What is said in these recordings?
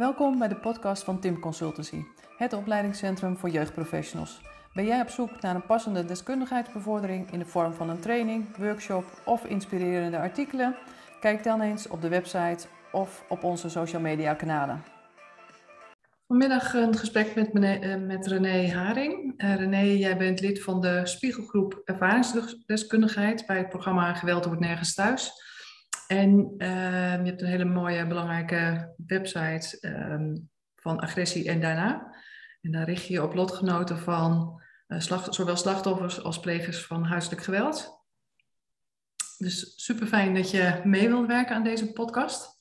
Welkom bij de podcast van Tim Consultancy, het opleidingscentrum voor jeugdprofessionals. Ben jij op zoek naar een passende deskundigheidsbevordering in de vorm van een training, workshop of inspirerende artikelen? Kijk dan eens op de website of op onze social media kanalen. Vanmiddag een gesprek met, eh, met René Haring. Uh, René, jij bent lid van de Spiegelgroep Ervaringsdeskundigheid bij het programma Geweld wordt nergens thuis. En uh, je hebt een hele mooie, belangrijke website um, van agressie en daarna. En daar richt je je op lotgenoten van uh, slacht, zowel slachtoffers als plegers van huiselijk geweld. Dus super fijn dat je mee wilt werken aan deze podcast.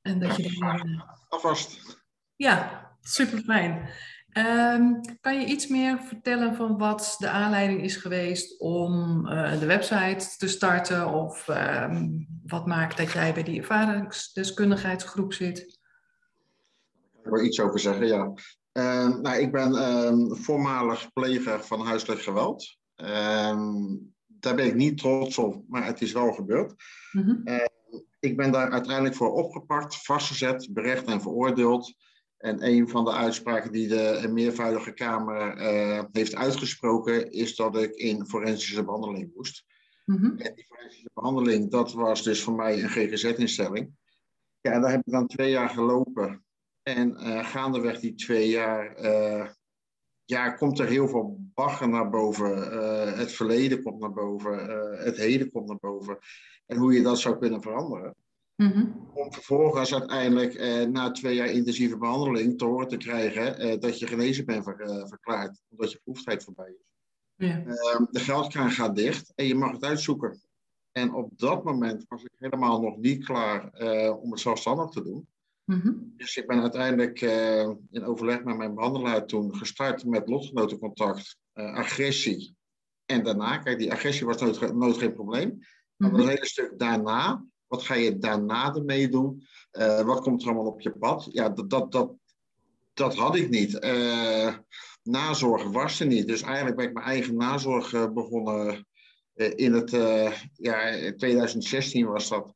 En dat je uh, Alvast. Ja, super fijn. Um, kan je iets meer vertellen van wat de aanleiding is geweest om uh, de website te starten? Of um, wat maakt dat jij bij die ervaringsdeskundigheidsgroep zit? Ik wil iets over zeggen, ja. Uh, nou, ik ben voormalig pleger van huiselijk geweld. daar ben ik niet trots op, maar het is wel gebeurd. Mm -hmm. ik ben daar uiteindelijk voor opgepakt, vastgezet, berecht en veroordeeld. En een van de uitspraken die de meervoudige Kamer uh, heeft uitgesproken, is dat ik in forensische behandeling moest. Mm-hmm. En die forensische behandeling, dat was dus voor mij een GGZ-instelling. Ja, en daar heb ik dan twee jaar gelopen. En uh, gaandeweg die twee jaar, uh, ja, komt er heel veel bagger naar boven. het verleden komt naar boven, het heden komt naar boven. En hoe je dat zou kunnen veranderen. Mm-hmm. Om vervolgens uiteindelijk eh, na twee jaar intensieve behandeling te horen te krijgen eh, dat je genezen bent ver, uh, verklaard, omdat je proeftijd voorbij is. Ja. Ehm, de geldkraan gaat dicht en je mag het uitzoeken. En op dat moment was ik helemaal nog niet klaar eh, om het zelfstandig te doen. Mm-hmm. Dus ik ben uiteindelijk eh, in overleg met mijn behandelaar toen gestart met lotgenotencontact, eh, agressie. En daarna, kijk, die agressie was nooit, nooit geen probleem. Maar een hele stuk daarna wat ga je daarna ermee doen? Uh, wat komt er allemaal op je pad? Ja, dat, dat, dat, dat had ik niet. Uh, nazorg was er niet. Dus eigenlijk ben ik mijn eigen nazorg uh, begonnen in het ja, 2016 was dat.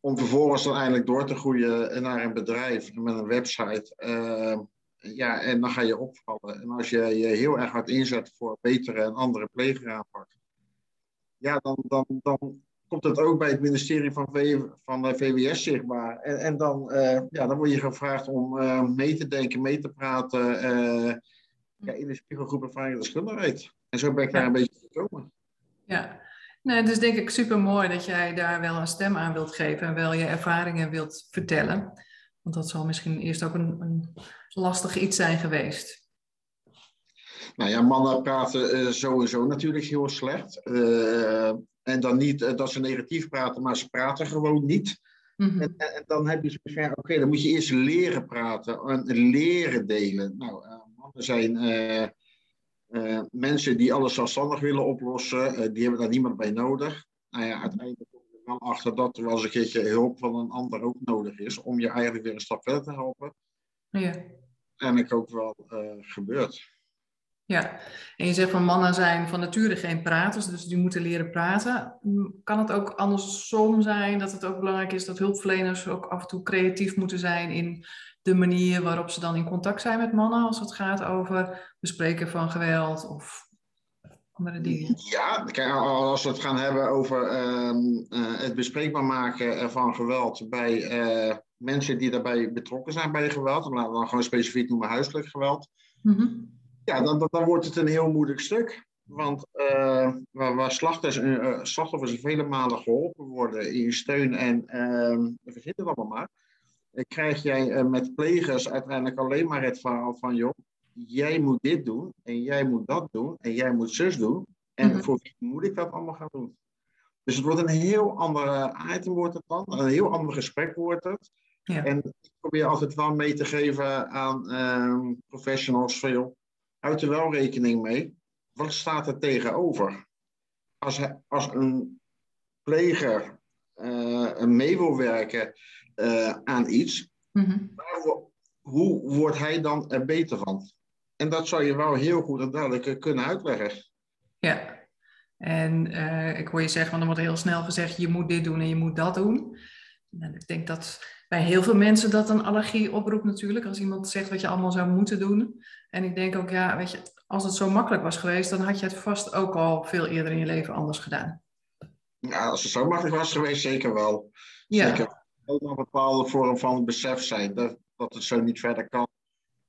Om vervolgens dan eindelijk door te groeien naar een bedrijf met een website. ja, en dan ga je opvallen. En als je je heel erg hard inzet voor betere en andere plegeraanpak, ja, dan, dan, dan komt het ook bij het ministerie van, v, van de VWS zichtbaar. En, en dan, uh, ja, dan word je gevraagd om uh, mee te denken, mee te praten uh, ja, in de spiegelgroep ervaring deskundigheid. En zo ben ik daar een beetje gekomen. Ja, nou, dus denk ik super mooi dat jij daar wel een stem aan wilt geven en wel je ervaringen wilt vertellen. Want dat zal misschien eerst ook een, een lastig iets zijn geweest. Nou ja, mannen praten sowieso natuurlijk heel slecht. En dan niet uh, dat ze negatief praten, maar ze praten gewoon niet. Mm-hmm. en, en, dan heb je zoiets van, oké, dan moet je eerst leren praten en leren delen. Nou, uh, mannen zijn mensen die alles zelfstandig willen oplossen, die hebben daar niemand bij nodig. Nou ja, uiteindelijk kom je dan achter dat er wel eens een keertje hulp van een ander ook nodig is om je eigenlijk weer een stap verder te helpen. Ja. En ik ook wel gebeurt. Ja, en je zegt van mannen zijn van nature geen praters, dus die moeten leren praten. Kan het ook andersom zijn dat het ook belangrijk is dat hulpverleners ook af en toe creatief moeten zijn in de manier waarop ze dan in contact zijn met mannen als het gaat over bespreken van geweld of andere dingen? Ja, kijk, als we het gaan hebben over uh, uh, het bespreekbaar maken van geweld bij uh, mensen die daarbij betrokken zijn bij geweld, laten we dan gewoon specifiek noemen huiselijk geweld. Mm-hmm ja, dan, dan, wordt het een heel moeilijk stuk. Want uh, waar, waar slachtoffers, uh, slachtoffers vele malen geholpen worden in steun en uh, verzin het allemaal maar, krijg jij met plegers uiteindelijk alleen maar het verhaal van, joh, jij moet dit doen en jij moet dat doen en jij moet zus doen. En mm -hmm. voor wie moet ik dat allemaal gaan doen? Dus het wordt een heel andere item wordt het dan, een heel ander gesprek wordt het. Ja. En ik probeer altijd wel mee te geven aan ehm, professionals joh, Houd er wel rekening mee. Wat staat er tegenover? Als, als een pleger uh, mee wil werken uh, aan iets, mm-hmm. hoe wordt hij dan er beter van? En dat zou je wel heel goed en duidelijk kunnen uitleggen. Ja, en uh, ik hoor je zeggen, want dan wordt heel snel gezegd, je moet dit doen en je moet dat doen. Nou, ik denk dat bij heel veel mensen dat een allergie oproept natuurlijk. Als iemand zegt wat je allemaal zou moeten doen. En ik denk ook, ja, weet je, als het zo makkelijk was geweest, dan had je het vast ook al veel eerder in je leven anders gedaan. Ja, als het zo makkelijk was geweest, zeker wel. Ja. Zeker. Ook een bepaalde vorm van besef zijn dat, dat het zo niet verder kan.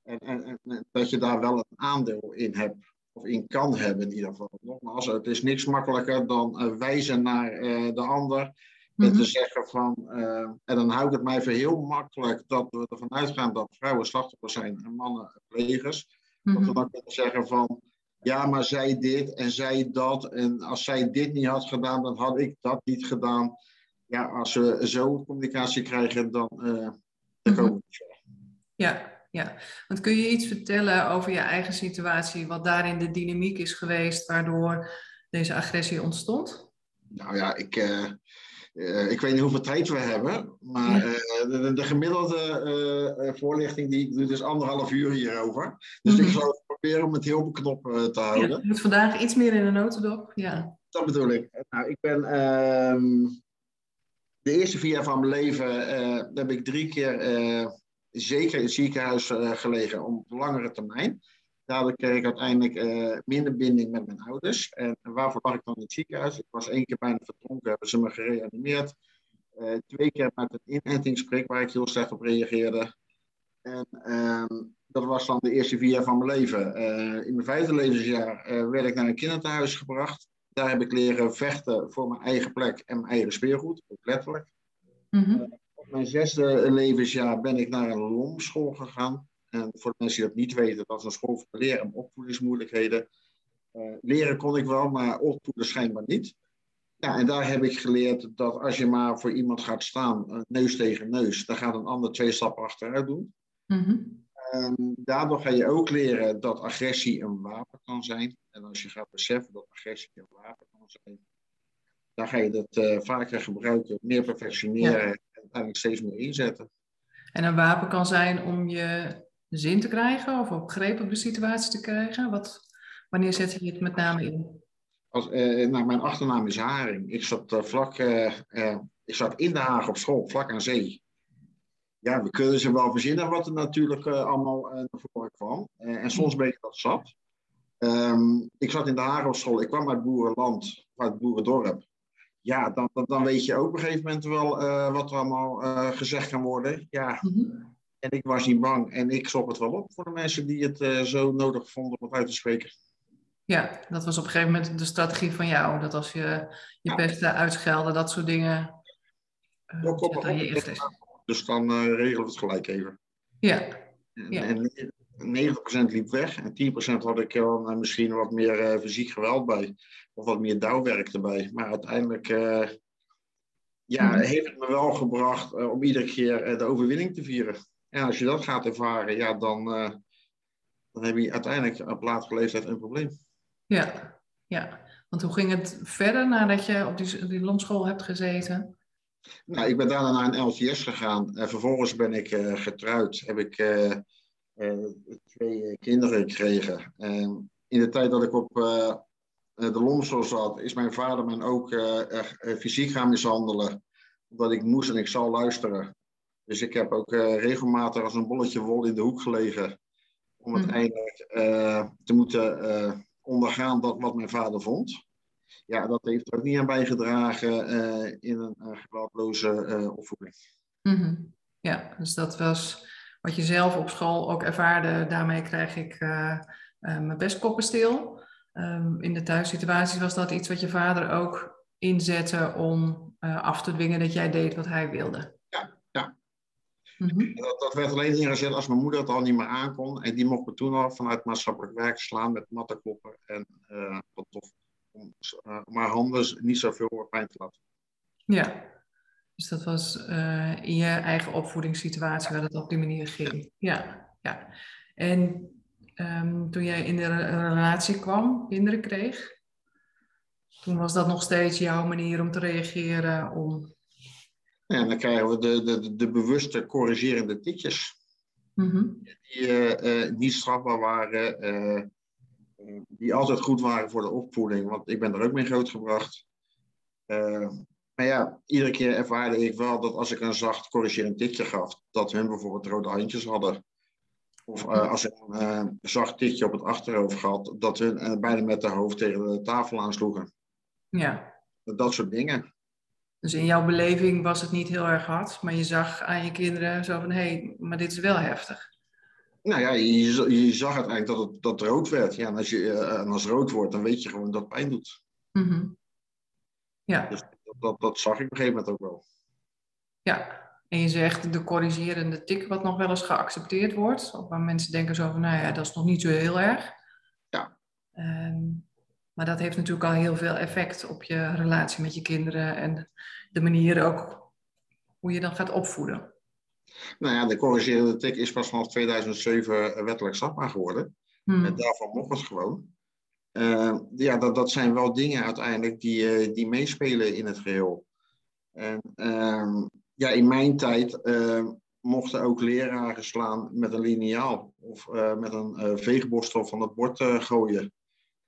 En, en, en, dat je daar wel een aandeel in hebt, of in kan hebben in ieder geval. Nogmaals, het is niks makkelijker dan uh, wijzen naar uh, de ander en te mhm. zeggen van, uh, en dan houdt het mij voor heel makkelijk dat we ervan uitgaan dat vrouwen slachtoffers zijn en mannen plegers. Dat we mhm. dan kunnen zeggen van, ja, maar zij dit en zij dat. En als zij dit niet had gedaan, dan had ik dat niet gedaan. Ja, als we zo communicatie krijgen, dan, uh, dan komen we niet. Ja, ja. Want kun je iets vertellen over je eigen situatie, wat daarin de dynamiek is geweest, waardoor deze agressie ontstond? Nou ja, ik, uh, uh, ik weet niet hoeveel tijd we hebben, maar uh, de, de, gemiddelde uh, voorlichting die ik doe, is anderhalf uur hierover. Dus ik mhm. zal proberen om het heel op knop te houden. Ja, je moet vandaag iets meer in de notendop. Ja. Dat bedoel ik. Nou, ik ben ehm, de eerste vier jaar van mijn leven heb ik drie keer zeker in het ziekenhuis gelegen op langere termijn. Daardoor kreeg ik uiteindelijk uh, minder binding met mijn ouders. En waarvoor lag ik dan in het ziekenhuis? Ik was één keer bijna verdronken, hebben ze me gereanimeerd. Uh, twee keer met een inentingsprik waar ik heel slecht op reageerde. En uh, dat was dan de eerste vier jaar van mijn leven. Uh, in mijn vijfde levensjaar werd ik naar een kinderthuis gebracht. Daar heb ik leren vechten voor mijn eigen plek en mijn eigen speelgoed, ook letterlijk. Mm -hmm. op mijn zesde levensjaar ben ik naar een lomschool gegaan. En voor de mensen die dat niet weten, dat is een school voor leren en opvoedingsmoeilijkheden. Uh, leren kon ik wel, maar opvoeden schijnbaar niet. Ja, en daar heb ik geleerd dat als je maar voor iemand gaat staan, neus tegen neus, dan gaat een ander twee stappen achteruit doen. Mm daardoor ga je ook leren dat agressie een wapen kan zijn. En als je gaat beseffen dat agressie een wapen kan zijn, dan ga je dat uh, vaker gebruiken, meer perfectioneren en uiteindelijk steeds meer inzetten. En een wapen kan zijn om je zin te krijgen of op greep op de situatie te krijgen? Wat, wanneer zet je het met name in? Als, eh, nou, mijn achternaam is Haring. Ik zat, uh, vlak, uh, ik zat in Den Haag op school, vlak aan zee. Ja, we kunnen ze wel verzinnen wat er natuurlijk allemaal naar voren kwam. en soms ben ik dat zat. Um, ik zat in Den Haag op school. Ik kwam uit boerenland, uit boerendorp. Ja, dan, dan, dan, weet je ook op een gegeven moment wel wat er allemaal gezegd kan worden. Ja, mm en ik was niet bang en ik zocht het wel op voor de mensen die het uh, zo nodig vonden om het uit te spreken. Ja, dat was op een gegeven moment de strategie van jou. Dat als je je beste uitschelde, dat soort dingen. Uh, ja, kom maar je is. Dus dan uh, regelen we het gelijk even. Ja. ja. En, 90% liep weg en 10% had ik uh, misschien wat meer fysiek geweld bij. Of wat meer douwwerk erbij. Maar uiteindelijk ja, mhm. heeft het me wel gebracht om iedere keer de overwinning te vieren. En als je dat gaat ervaren, ja, dan, uh, dan heb je uiteindelijk op latere leeftijd een probleem. Ja, ja. Want hoe ging het verder nadat je op die, die londschool hebt gezeten? Nou, ik ben daarna naar een LTS gegaan. En vervolgens ben ik uh, getrouwd. Heb ik uh, twee kinderen gekregen. En in de tijd dat ik op de londschool zat, is mijn vader me ook fysiek gaan mishandelen. Omdat ik moest en ik zal luisteren. Dus ik heb ook uh, regelmatig als een bolletje wol in de hoek gelegen. Om mhm. uiteindelijk uh, te moeten uh, ondergaan dat wat mijn vader vond. Ja, dat heeft er ook niet aan bijgedragen in een geweldloze opvoeding. Mm Ja, dus dat was wat je zelf op school ook ervaarde. Daarmee krijg ik mijn best koppen stil. Um, in de thuissituatie was dat iets wat je vader ook inzette om af te dwingen dat jij deed wat hij wilde. Mhm. dat, dat, werd alleen ingezet als mijn moeder het al niet meer aankon. En die mocht me toen al vanuit maatschappelijk werk slaan met mattenkloppen en uh, wat tof. Om, uh, om haar handen niet zoveel pijn te laten. Ja, dus dat was uh, in je eigen opvoedingssituatie waar het op die manier ging. Ja, ja. En um, toen jij in de relatie kwam, kinderen kreeg, toen was dat nog steeds jouw manier om te reageren, om en dan krijgen we de, de, de bewuste corrigerende tikjes. Mm Die uh, uh, niet strafbaar waren, uh, die altijd goed waren voor de opvoeding, want ik ben er ook mee grootgebracht. maar Maar ja, iedere keer ervaarde ik wel dat als ik een zacht corrigerend tikje gaf, dat hun bijvoorbeeld rode handjes hadden. Of als ik een zacht tikje op het achterhoofd had, dat hun bijna met de hoofd tegen de tafel aansloegen. Ja. Dat soort dingen. Dus in jouw beleving was het niet heel erg hard, maar je zag aan je kinderen zo van, hé, hey, maar dit is wel heftig. Nou ja, je, je zag uiteindelijk dat het dat rood werd. Ja, en als, je, en als het rood wordt, dan weet je gewoon dat het pijn doet. Mm -hmm. Ja. Dus dat, dat, dat zag ik op een gegeven moment ook wel. Ja, en je zegt de corrigerende tik wat nog wel eens geaccepteerd wordt. Waar mensen denken zo van, nou ja, dat is nog niet zo heel erg. Ja. Um, maar dat heeft natuurlijk al heel veel effect op je relatie met je kinderen en de manier ook hoe je dan gaat opvoeden. Nou ja, de corrigerende tik is pas vanaf 2007 wettelijk strafbaar geworden. Hmm. En daarvan mocht het gewoon. Uh, ja, dat, dat zijn wel dingen uiteindelijk die, uh, die meespelen in het geheel. En uh, ja, in mijn tijd mochten ook leraren slaan met een liniaal of uh, met een veegborstel van het bord gooien.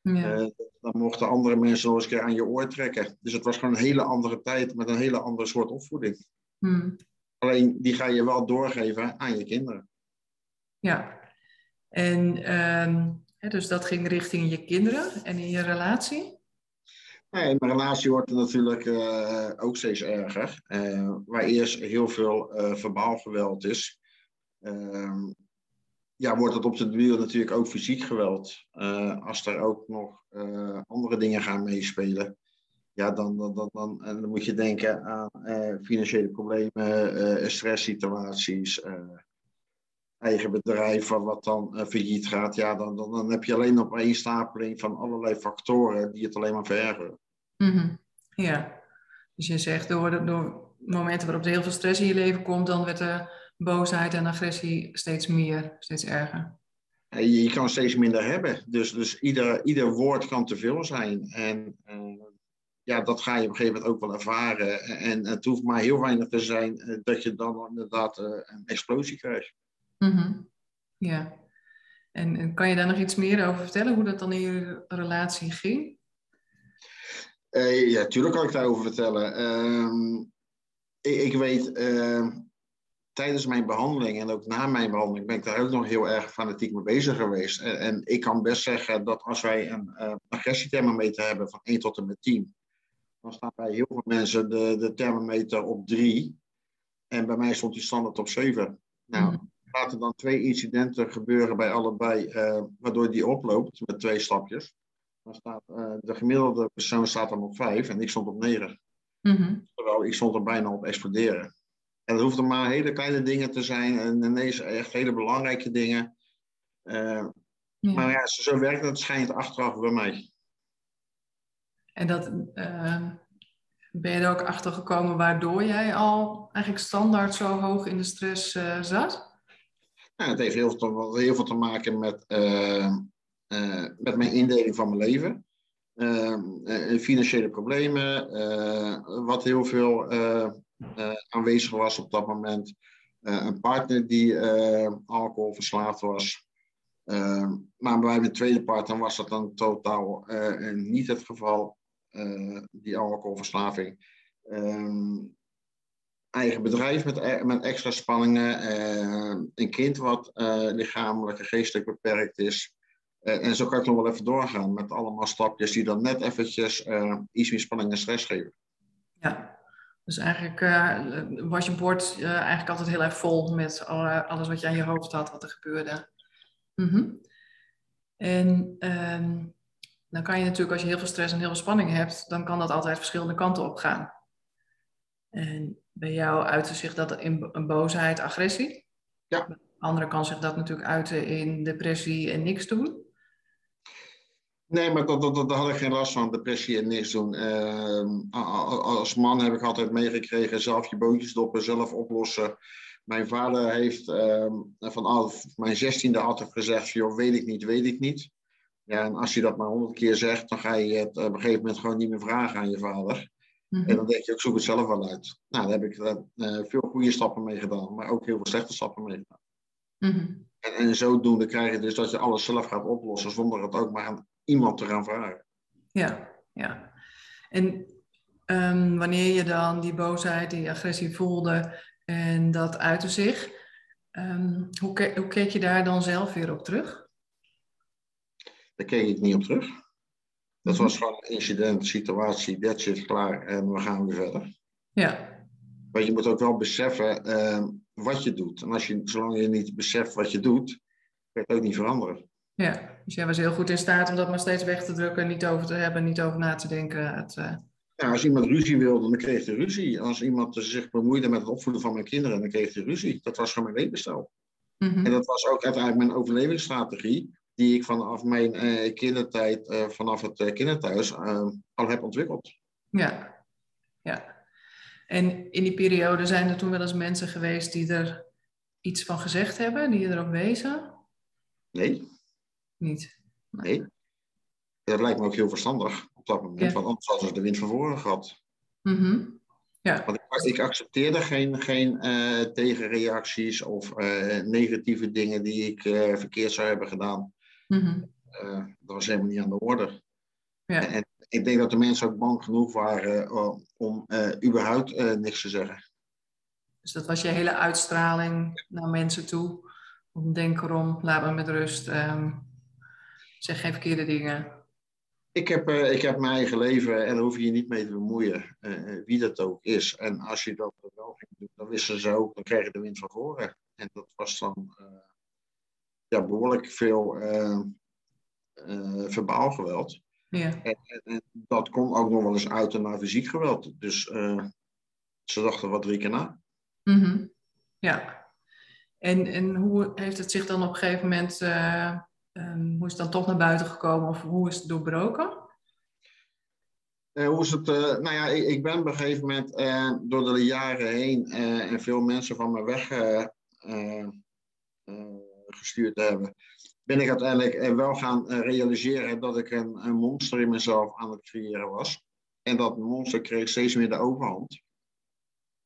Ja. dan mochten andere mensen nog eens een keer aan je oor trekken. Dus het was gewoon een hele andere tijd met een hele andere soort opvoeding. Hmm. Alleen die ga je wel doorgeven aan je kinderen. Ja, en um, hè, dus dat ging richting je kinderen en in je relatie? Nee, in mijn relatie wordt het natuurlijk uh, ook steeds erger. Uh, waar eerst heel veel verbaal geweld is, ehm, ja, wordt het op de duur natuurlijk ook fysiek geweld. als er ook nog andere dingen gaan meespelen, ja, dan, dan, dan, dan, en dan moet je denken aan financiële problemen, stresssituaties, eigen bedrijf wat dan failliet gaat. Ja, dan, dan, dan heb je alleen op één stapeling van allerlei factoren die het alleen maar verergeren. Mm. Ja, dus je zegt door, door momenten waarop er heel veel stress in je leven komt, dan werd de boosheid en agressie steeds meer, steeds erger. Je, kan steeds minder hebben, dus, dus ieder, ieder woord kan te veel zijn. En uh, ja, dat ga je op een gegeven moment ook wel ervaren. En het hoeft maar heel weinig te zijn uh, dat je dan inderdaad uh, een explosie krijgt. Mm -hmm. Ja, en, en kan je daar nog iets meer over vertellen, hoe dat dan in je relatie ging? Uh, ja, tuurlijk kan ik daarover vertellen. Uh, ik, ik, weet, uh, tijdens mijn behandeling en ook na mijn behandeling ben ik daar ook nog heel erg fanatiek mee bezig geweest. En, en ik kan best zeggen dat als wij een uh, agressiethermometer hebben van 1 tot en met 10, dan staat bij heel veel mensen de, de thermometer op 3. En bij mij stond die standaard op 7. Nou, mm. laten dan twee incidenten gebeuren bij allebei, waardoor die oploopt met twee stapjes. Dan staat uh, de gemiddelde persoon staat dan op 5 en ik stond op 9. Mm -hmm. Terwijl ik stond er bijna op exploderen. En dat hoefden maar hele kleine dingen te zijn en ineens echt hele belangrijke dingen. Uh, ja. Maar ja, zo werkt het schijnt achteraf bij mij. En dat, uh, ben je er ook achter gekomen waardoor jij al eigenlijk standaard zo hoog in de stress uh, zat? Nou, het heeft heel veel, heel veel te maken met met mijn indeling van mijn leven. Financiële problemen, wat heel veel aanwezig was op dat moment. een partner die alcoholverslaafd was. maar bij mijn tweede partner was dat dan totaal niet het geval, die alcoholverslaving. Um, eigen bedrijf met, met extra spanningen, een kind wat lichamelijk en geestelijk beperkt is. En zo kan ik nog wel even doorgaan met allemaal stapjes die dan net eventjes iets meer spanning en stress geven. Ja, dus eigenlijk uh, was je bord eigenlijk altijd heel erg vol met alle, alles wat je aan je hoofd had, wat er gebeurde. Mm -hmm. En um, dan kan je natuurlijk, als je heel veel stress en heel veel spanning hebt, dan kan dat altijd verschillende kanten op gaan. En bij jou uitte zich dat in een boosheid, agressie. Ja. Anderen kan zich dat natuurlijk uiten in depressie en niks doen. Nee, maar dat, dat, dat, daar had ik geen last van, depressie en niks doen. Uh, als man heb ik altijd meegekregen, zelf je bootjes doppen, zelf oplossen. Mijn vader heeft uh, van al, mijn zestiende altijd gezegd, joh, weet ik niet, weet ik niet. Ja, en als je dat maar honderd keer zegt, dan ga je het op een gegeven moment gewoon niet meer vragen aan je vader. Mm -hmm. En dan denk je, ik zoek het zelf wel uit. Nou, daar heb ik uh, veel goede stappen mee gedaan, maar ook heel veel slechte stappen mee gedaan. Mm -hmm. en, en zodoende krijg je dus dat je alles zelf gaat oplossen, zonder het ook maar aan iemand te gaan vragen. Ja, ja. En ehm, wanneer je dan die boosheid, die agressie voelde en dat uitte zich, um, hoe, hoe keek je daar dan zelf weer op terug? Daar keek ik niet op terug. Dat mhm. was gewoon een incident, situatie, dat zit klaar en we gaan weer verder. Ja. Maar je moet ook wel beseffen uh, wat je doet. En als je, zolang je niet beseft wat je doet, kan je het ook niet veranderen. Ja, dus jij was heel goed in staat om dat maar steeds weg te drukken, niet over te hebben, niet over na te denken. Het, uh... ja, als iemand ruzie wilde, dan kreeg hij ruzie. Als iemand zich bemoeide met het opvoeden van mijn kinderen, dan kreeg hij ruzie. Dat was gewoon mijn levensstijl. Mm En dat was ook uiteindelijk mijn overlevingsstrategie, die ik vanaf mijn uh, kindertijd, uh, vanaf het uh, kinderthuis, al heb ontwikkeld. Ja, ja. En in die periode zijn er toen wel eens mensen geweest die er iets van gezegd hebben, die erop wezen? Nee. Niet? Nee. Dat lijkt me ook heel verstandig op dat moment, want anders hadden ze de wind van voren gehad. Mm ja. Want ik, ik accepteerde geen, geen uh, tegenreacties of uh, negatieve dingen die ik uh, verkeerd zou hebben gedaan. Mm dat was helemaal niet aan de orde. Ja. En, ik denk dat de mensen ook bang genoeg waren om überhaupt niks te zeggen. Dus dat was je hele uitstraling naar mensen toe. Om denk erom, laat me met rust. Um, zeg geen verkeerde dingen. Ik heb, uh, ik heb mijn eigen leven en daar hoef je je niet mee te bemoeien. Uh, wie dat ook is. En als je dat wel ging doen, dan wisten ze ook, dan krijg je de wind van voren. En dat was dan uh, ja, behoorlijk veel verbaal geweld. Ja. En, en, en, dat kon ook nog wel eens uiten naar fysiek geweld. Dus ze dachten wat drie keer na. Mm -hmm. Ja. En, en hoe heeft het zich dan op een gegeven moment Um, hoe is dan toch naar buiten gekomen of hoe is het doorbroken? Uh, hoe is het? Uh, nou ja, ik, ik, ben op een gegeven moment uh, door de jaren heen en veel mensen van me weg gestuurd hebben, ben ik uiteindelijk wel gaan realiseren dat ik een, een, monster in mezelf aan het creëren was. En dat monster kreeg steeds meer de overhand.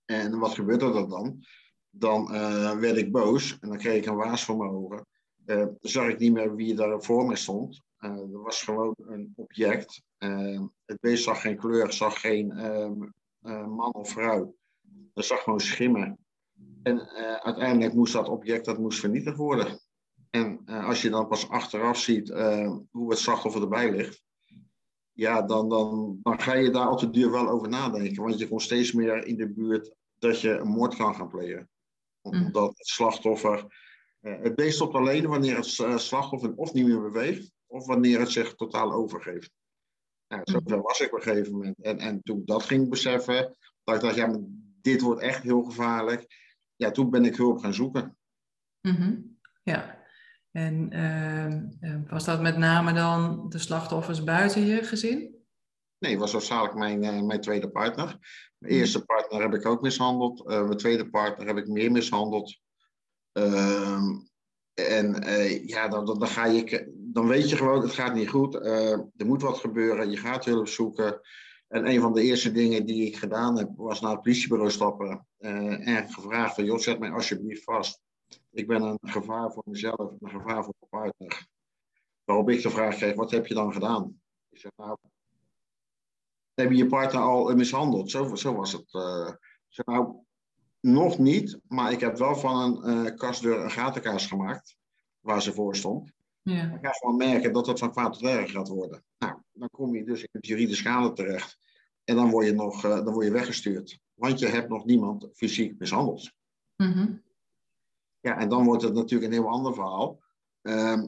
En wat gebeurde er dan? Dan werd ik boos en dan kreeg ik een waas voor mijn ogen uh, zag ik niet meer wie daar voor me stond. Uh, er was gewoon een object. Uh, het beest zag geen kleur, zag geen ehm, man of vrouw. Er zag gewoon schimmen. En uiteindelijk moest dat object dat moest vernietigd worden. En als je dan pas achteraf ziet hoe het slachtoffer erbij ligt, ja, dan, dan, dan ga je daar altijd duur wel over nadenken. Want je komt steeds meer in de buurt dat je een moord kan gaan plegen. Mm. Omdat het slachtoffer eh, het beest stopt alleen wanneer het eh, slachtoffer of niet meer beweegt, of wanneer het zich totaal overgeeft. Nou, zo mhm. was ik op een gegeven moment. En, en toen ik dat ging beseffen, dat ik dacht, ja, maar dit wordt echt heel gevaarlijk. Ja, toen ben ik hulp gaan zoeken. Mm Ja. En uh, was dat met name dan de slachtoffers buiten je gezin? Nee, was hoofdzakelijk mijn, uh, mijn tweede partner. Mijn mhm. eerste partner heb ik ook mishandeld. Uh, mijn tweede partner heb ik meer mishandeld. Ehm, en uh, ja, dan, dan, ga je, dan weet je gewoon, het gaat niet goed. Uh, er moet wat gebeuren, je gaat hulp zoeken. En een van de eerste dingen die ik gedaan heb, was naar het politiebureau stappen. Uh, en gevraagd van, joh, zet mij alsjeblieft vast. Ik ben een gevaar voor mezelf, een gevaar voor mijn partner. Waarop ik de vraag kreeg, wat heb je dan gedaan? Ik zeg, nou, heb je je partner al mishandeld? Zo, zo was het. zeg, nou, nog niet, maar ik heb wel van een uh, kastdeur een gatenkaas gemaakt, waar ze voor stond. Ja. Ik ga gewoon merken dat dat van kwaad tot erg gaat worden. Nou, dan kom je dus in het juridische schade terecht. En dan word je nog uh, dan word je weggestuurd. Want je hebt nog niemand fysiek mishandeld. Mm Ja, en dan wordt het natuurlijk een heel ander verhaal. Uh,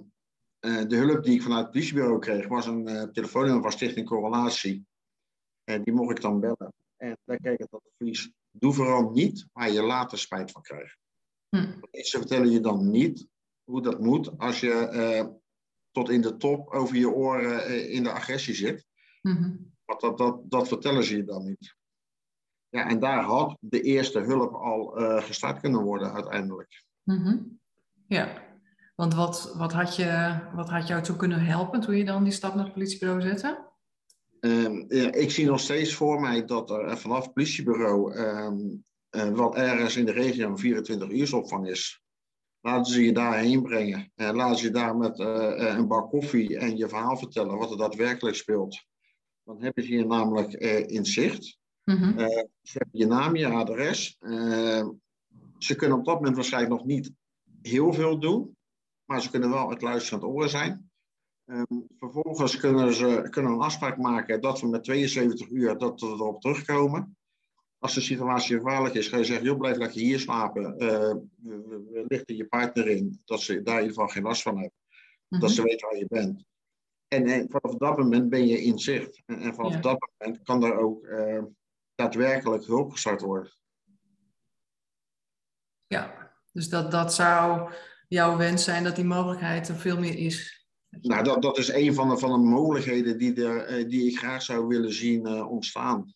uh, de hulp die ik vanuit het politiebureau kreeg, was een uh, telefoonnummer van Stichting Correlatie. En die mocht ik dan bellen. En daar kreeg ik dat advies Doe vooral niet waar je later spijt van krijgt. Hm. Ze vertellen je dan niet hoe dat moet als je uh, tot in de top over je oren uh, in de agressie zit. Mm Want dat, dat, dat vertellen ze je dan niet. Ja, en daar had de eerste hulp al uh, gestart kunnen worden uiteindelijk. Mm -hmm. Ja, want wat, wat, had je, wat had jou toe kunnen helpen toen je dan die stap naar het politiebureau zette? Um, ik zie nog steeds voor mij dat er vanaf het politiebureau um, uh, wat ergens in de regio een 24-uursopvang is. Laten ze je daarheen brengen. Uh, laten ze je daar met uh, een bak koffie en je verhaal vertellen wat er daadwerkelijk speelt. Dan hebben ze je namelijk in zicht. Mm ze hebben je naam, je adres. ze kunnen op dat moment waarschijnlijk nog niet heel veel doen, maar ze kunnen wel het luisterend oor zijn. Um, vervolgens kunnen ze kunnen een afspraak maken dat we met 72 uur dat we erop terugkomen. Als de situatie gevaarlijk is, ga je zeggen, joh, blijf lekker hier slapen. Uh, lichten je partner in, dat ze daar in ieder geval geen last van hebben. Dat mhm. ze weten waar je bent. En, en, vanaf dat moment ben je in zicht. En, en vanaf dat moment kan er ook uh, daadwerkelijk hulp gestart worden. Ja, dus dat, dat zou jouw wens zijn dat die mogelijkheid er veel meer is. Nou, dat, dat is een van de, van de mogelijkheden die, er, eh, die ik graag zou willen zien uh, ontstaan.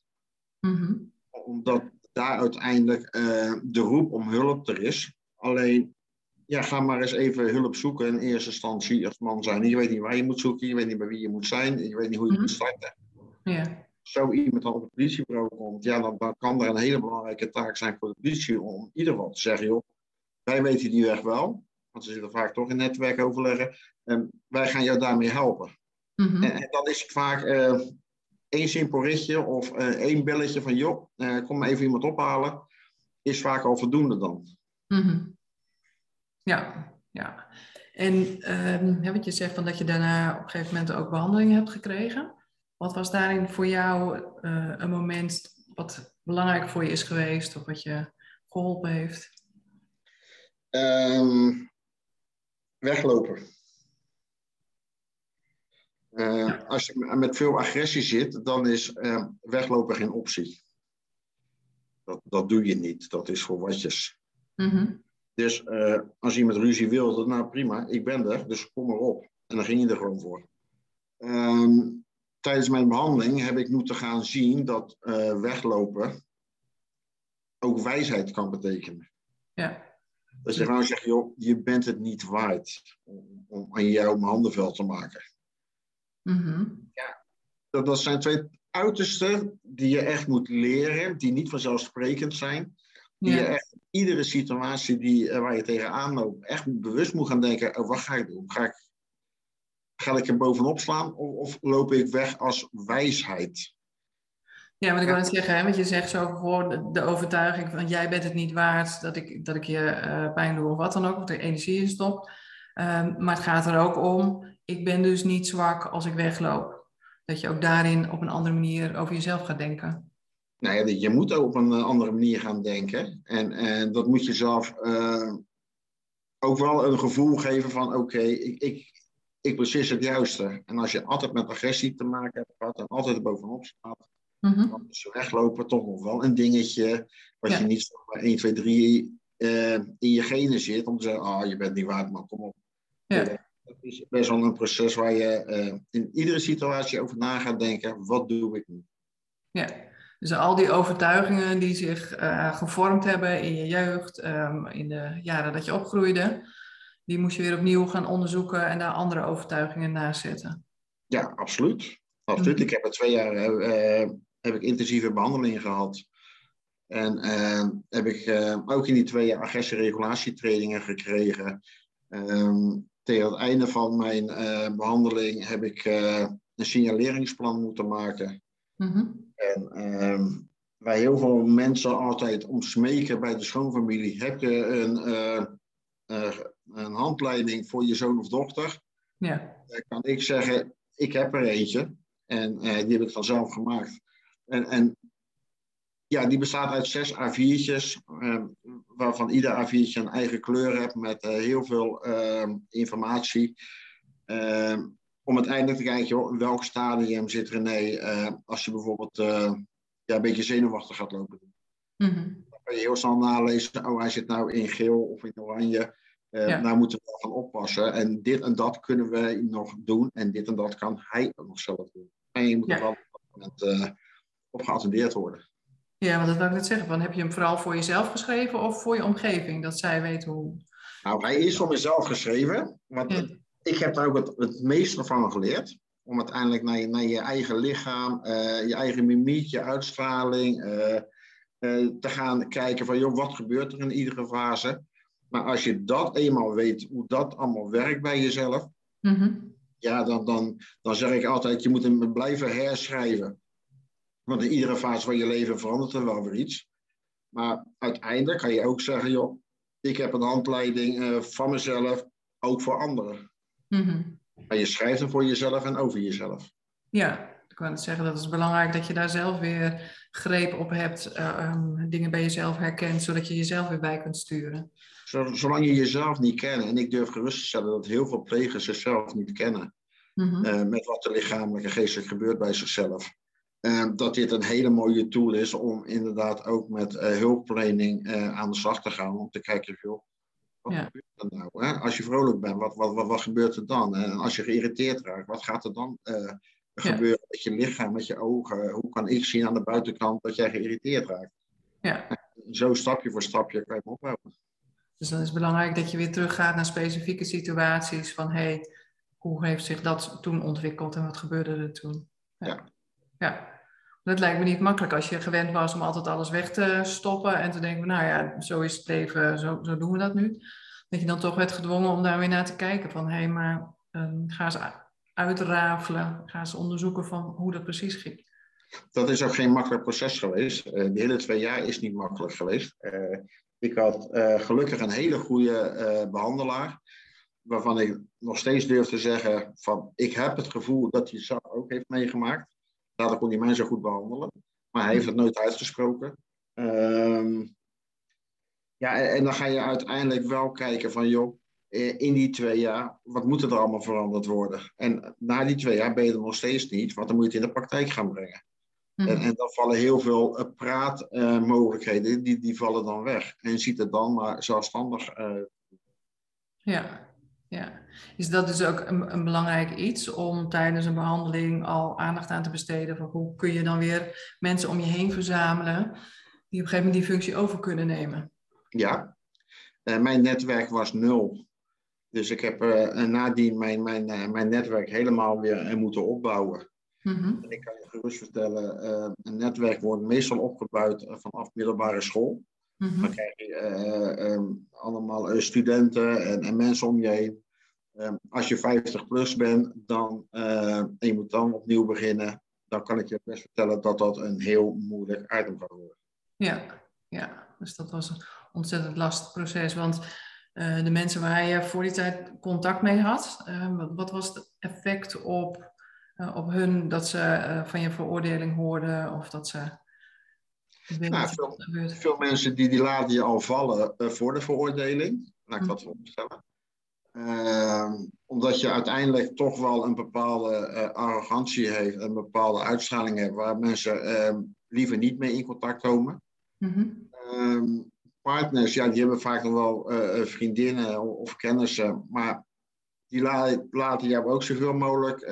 Mm Omdat daar uiteindelijk uh, de roep om hulp er is. Alleen, ja, ga maar eens even hulp zoeken in eerste instantie als man zijn. Je weet niet waar je moet zoeken, je weet niet bij wie je moet zijn, je weet niet hoe je moet mhm. starten. Ja. Zo iemand dan op het politiebureau komt, ja, dan, dan kan er een hele belangrijke taak zijn voor de politie om in ieder geval te zeggen, joh, wij weten die weg wel, want ze zitten vaak toch in netwerkoverleggen. En wij gaan jou daarmee helpen. Mhm. en, dan is het vaak uh, één simpel ritje of uh, één belletje van joh, uh, kom maar even iemand ophalen. Is vaak al voldoende dan. Mhm. Ja, ja. En um, wat je zegt van dat je daarna op een gegeven moment ook behandeling hebt gekregen. Wat was daarin voor jou een moment wat belangrijk voor je is geweest of wat je geholpen heeft? Um, weglopen. Uh, als je met veel agressie zit, dan is uh, weglopen geen optie. Dat, dat doe je niet, dat is voor watjes. Mm Dus uh, als iemand ruzie wil, dan nou prima, ik ben er, dus kom maar op. En dan ging je er gewoon voor. Um, tijdens mijn behandeling heb ik moeten gaan zien dat weglopen ook wijsheid kan betekenen. Ja. Dat je gewoon zegt, joh, je bent het niet waard om, om aan jou mijn handen te maken. Mm ja, dat, dat zijn twee uitersten die je echt moet leren, die niet vanzelfsprekend zijn. Die je echt iedere situatie die, eh, waar je tegenaan loopt, echt bewust moet gaan denken, oh, wat ga ik doen? Ga ik, ga ik er bovenop slaan of, of loop ik weg als wijsheid? Ja, maar ik wil het zeggen, hè, want je zegt zo voor de, overtuiging van jij bent het niet waard dat ik, dat ik je uh, pijn doe of wat dan ook, of er energie in stop. Um, maar het gaat er ook om, ik ben dus niet zwak als ik wegloop. Dat je ook daarin op een andere manier over jezelf gaat denken. Nou ja, je moet ook op een eh, andere manier gaan denken. En, en dat moet je zelf uh, ook wel een gevoel geven van oké, ik, ik, ik precies het juiste. En als je altijd met agressie te maken hebt gehad en altijd bovenop staat, Mm-hmm. Dan is weglopen toch nog wel een dingetje. Wat je niet maar 1, 2, 3 uh, in je genen zit. Om te zeggen, ah, oh, je bent niet waard, maar kom op. Ja. Dat is best wel een proces waar je uh, in iedere situatie over na gaat denken. Wat doe ik nu? Ja, dus al die overtuigingen die zich uh, gevormd hebben in je jeugd, um, in de jaren dat je opgroeide, die moest je weer opnieuw gaan onderzoeken en daar andere overtuigingen naast zetten. Ja, absoluut. absoluut. Mm-hmm. Ik heb er twee jaar uh, heb ik intensieve behandelingen gehad. En uh, heb ik uh, ook in die twee jaar agressieregulatietrainingen gekregen. Um, tegen het einde van mijn uh, behandeling heb ik een signaleringsplan moeten maken. Mm-hmm. En um, waar heel veel mensen altijd om smeken bij de schoonfamilie, heb je een, een handleiding voor je zoon of dochter? Ja. Dan kan ik zeggen, ik heb er eentje. En die heb ik dan zelf gemaakt. En, en ja, die bestaat uit zes A4'tjes, uh, waarvan ieder A4'tje een eigen kleur heeft met uh, heel veel uh, informatie. Ehm, om uiteindelijk te kijken in welk stadium zit René eh, als je bijvoorbeeld eh, ja, een beetje zenuwachtig gaat lopen. Mm -hmm. Dan kan je heel snel nalezen, oh hij zit nou in geel of in oranje. Ja. Nou moeten we wel gaan oppassen. En dit en dat kunnen we nog doen. En dit en dat kan hij ook nog zelf doen. En je moet ja. er wel met, op geattendeerd worden. Ja, want dat wil ik net zeggen. Van, heb je hem vooral voor jezelf geschreven of voor je omgeving? Dat zij weten hoe... Nou, hij is voor mezelf geschreven. Want ik heb daar ook het, het meeste van geleerd. Om uiteindelijk naar je, naar je eigen lichaam, uh, je eigen mimiek, je uitstraling... Uh, uh, te gaan kijken van, joh, wat gebeurt er in iedere fase? Maar als je dat eenmaal weet, hoe dat allemaal werkt bij jezelf... Mm -hmm. Ja, dan, dan, dan zeg ik altijd, je moet hem blijven herschrijven. Want in iedere fase van je leven verandert er wel weer iets. Maar uiteindelijk kan je ook zeggen, joh, ik heb een handleiding uh, van mezelf, ook voor anderen. Mm Maar je schrijft hem voor jezelf en over jezelf. Ja, ik kan het zeggen, dat is belangrijk dat je daar zelf weer greep op hebt, uh, dingen bij jezelf herkent, zodat je jezelf weer bij kunt sturen. Zolang je jezelf niet kent, en ik durf gerust te stellen dat heel veel plegers zichzelf niet kennen, mm uh, met wat er lichamelijk en geestelijk gebeurt bij zichzelf. Uh, dat dit een hele mooie tool is om inderdaad ook met uh, hulpverlening aan de slag te gaan. Om te kijken, joh, wat Ja. gebeurt er nou? Hè? Als je vrolijk bent, wat, wat, wat, wat gebeurt er dan? En als je geïrriteerd raakt, wat gaat er dan gebeuren met je lichaam, met je ogen? Hoe kan ik zien aan de buitenkant dat jij geïrriteerd raakt? Ja. Zo stapje voor stapje kan je hem opbouwen. Dus dan is het belangrijk dat je weer teruggaat naar specifieke situaties van hey, hoe heeft zich dat toen ontwikkeld en wat gebeurde er toen? Ja. ja. Dat lijkt me niet makkelijk als je gewend was om altijd alles weg te stoppen en te denken, nou ja, zo is het leven, zo, zo doen we dat nu. Dat je dan toch werd gedwongen om daar weer naar te kijken van hé, hey, maar um, ga eens uitrafelen, ga eens onderzoeken van hoe dat precies ging. Dat is ook geen makkelijk proces geweest. Uh, de hele twee jaar is niet makkelijk geweest. Uh, ik had uh, gelukkig een hele goede behandelaar, waarvan ik nog steeds durf te zeggen van ik heb het gevoel dat hij het ook heeft meegemaakt. Daardoor kon hij mij zo goed behandelen. Maar hij heeft het nooit uitgesproken. Um, ja, en, dan ga je uiteindelijk wel kijken van, joh, in die twee jaar, wat moet er allemaal veranderd worden? En na die twee jaar ben je er nog steeds niet, want dan moet je het in de praktijk gaan brengen. Mhm. En, en dan vallen heel veel uh, praatmogelijkheden, uh, die, die vallen dan weg. En je ziet het dan maar zelfstandig. Uh... Ja, ja. Is dat dus ook een, een, belangrijk iets om tijdens een behandeling al aandacht aan te besteden? Van hoe kun je dan weer mensen om je heen verzamelen die op een gegeven moment die functie over kunnen nemen? Ja, uh, mijn netwerk was nul. Dus ik heb uh, nadien mijn, mijn, uh, mijn netwerk helemaal weer moeten opbouwen. Mm-hmm. En ik kan je gerust vertellen, een netwerk wordt meestal opgebouwd vanaf middelbare school. Mm-hmm. Dan krijg je um, allemaal studenten en, en, mensen om je heen. Um, als je 50 plus bent dan, en je moet dan opnieuw beginnen, dan kan ik je best vertellen dat dat een heel moeilijk item kan worden. Ja, ja. dus dat was een ontzettend lastig proces. Want uh, de mensen waar je voor die tijd contact mee had, uh, wat, was het effect op, uh, op hun dat ze van je veroordeling hoorden of dat ze. Nou, veel, veel, mensen die, die laten je al vallen voor de veroordeling, laat ik Hm. dat voorstellen. Ehm, omdat je uiteindelijk toch wel een bepaalde arrogantie heeft, een bepaalde uitstraling hebt, waar mensen ehm, liever niet mee in contact komen. Mm-hmm. Um, partners, ja, die hebben vaak nog wel uh, vriendinnen of kennissen, maar die la laten jou ook zoveel mogelijk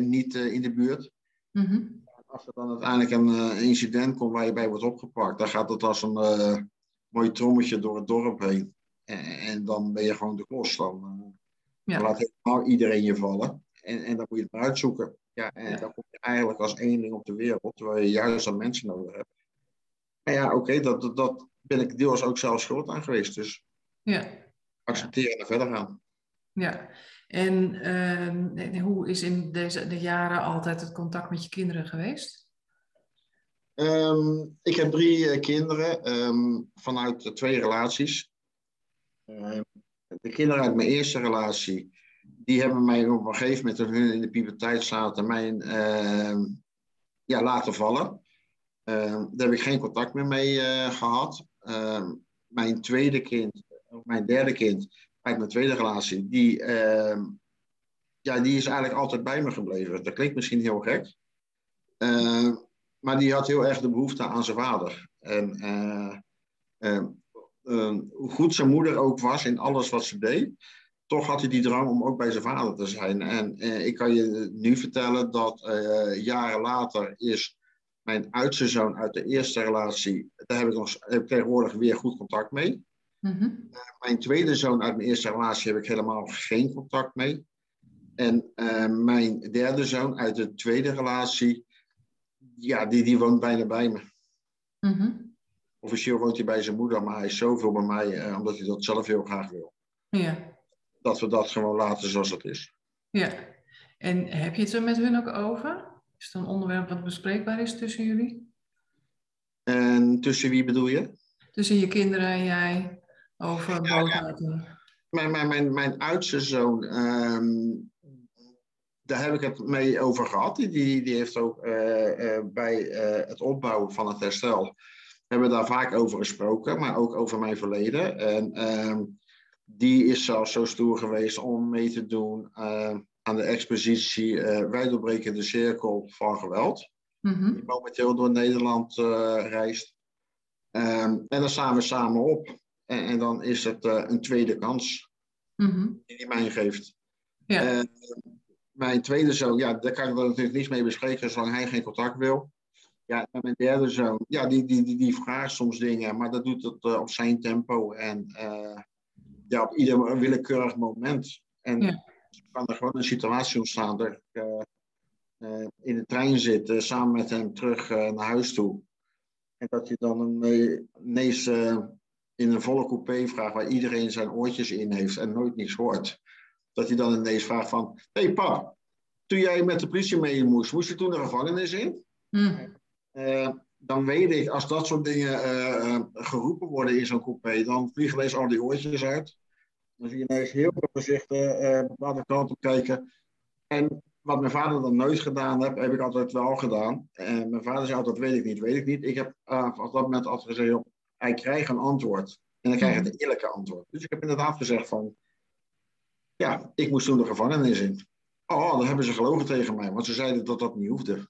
niet in de buurt. Mm-hmm. Als er dan uiteindelijk een incident komt waar je bij wordt opgepakt, dan gaat het als een mooi trommetje door het dorp heen. En, en, dan ben je gewoon de klos. Dan, ja. laat helemaal iedereen je vallen. En, en dan moet je het maar uitzoeken. Ja, en Ja. dan kom je eigenlijk als eenling op de wereld, terwijl je juist aan mensen nodig hebt. En ja, oké, okay, dat, dat, dat ben ik deels ook zelf schuld aan geweest. Dus Ja, accepteren en verder gaan. ja. En uh, hoe is in deze de jaren altijd het contact met je kinderen geweest? Um, ik heb drie uh, kinderen um, vanuit uh, twee relaties. Uh, de kinderen uit mijn eerste relatie, die hebben mij op een gegeven moment, toen hun in de puberteit zaten, mij ehm, ja, laten vallen. daar heb ik geen contact meer mee eh, gehad. mijn tweede kind, of mijn derde kind, uit mijn tweede relatie, die, ja, die is eigenlijk altijd bij me gebleven. Dat klinkt misschien heel gek. Maar die had heel erg de behoefte aan zijn vader. En uh, hoe goed zijn moeder ook was in alles wat ze deed, toch had hij die drang om ook bij zijn vader te zijn. En ik kan je nu vertellen dat jaren later is mijn oudste zoon uit de eerste relatie, daar heb ik, nog, heb ik tegenwoordig weer goed contact mee. Mm-hmm. Uh, mijn tweede zoon uit mijn eerste relatie heb ik helemaal geen contact mee. En uh, mijn derde zoon uit de tweede relatie, ja, die, die woont bijna bij me. Mm-hmm. Officieel woont hij bij zijn moeder, maar hij is zoveel bij mij, uh, omdat hij dat zelf heel graag wil. Ja. Dat we dat gewoon laten zoals het is. Ja. En heb je het er met hun ook over? Is het een onderwerp wat bespreekbaar is tussen jullie? En tussen wie bedoel je? Tussen je kinderen en jij over boodschappen. Mijn, mijn, mijn, mijn oudste zoon, ehm, daar heb ik het mee over gehad. Die, die heeft ook eh, eh, bij eh, het opbouwen van het herstel, hebben we daar vaak over gesproken, maar ook over mijn verleden. En ehm, die is zelfs zo stoer geweest om mee te doen aan de expositie uh, Wij doorbreken de cirkel van geweld. Mhm. Die momenteel door Nederland reist. Ehm, en dan staan we samen op. En, en dan is het een tweede kans Mhm. die hij mij geeft. Ja. Eh, mijn tweede zoon, ja, daar kan ik natuurlijk niets mee bespreken zolang hij geen contact wil. Ja, en mijn derde zoon, ja, die, die, die, die vraagt soms dingen, maar dat doet het uh, op zijn tempo en uh, ja, op ieder willekeurig moment. En Ja. kan er gewoon een situatie ontstaan dat ik uh, in de trein zit, samen met hem terug naar huis toe. En dat je dan een, ineens in een volle coupé vraagt waar iedereen zijn oortjes in heeft en nooit niets hoort. Dat hij dan ineens vraagt van, hé hey pap, toen jij met de politie mee moest, moest je toen de gevangenis in? Mm. Uh, dan weet ik, als dat soort dingen uh, uh, geroepen worden in zo'n coupé, dan vliegen ineens al die oortjes uit. Dan zie je ineens heel veel gezichten naar de kant op kijken. En wat mijn vader dan nooit gedaan heeft, heb ik altijd wel gedaan. En mijn vader zei altijd, weet ik niet, weet ik niet. Ik heb op dat moment altijd gezegd, hij krijgt een antwoord. En dan krijg je het eerlijke antwoord. Dus ik heb inderdaad gezegd van, ja, ik moest toen de gevangenis in. Oh, dan hebben ze gelogen tegen mij, want ze zeiden dat dat niet hoefde.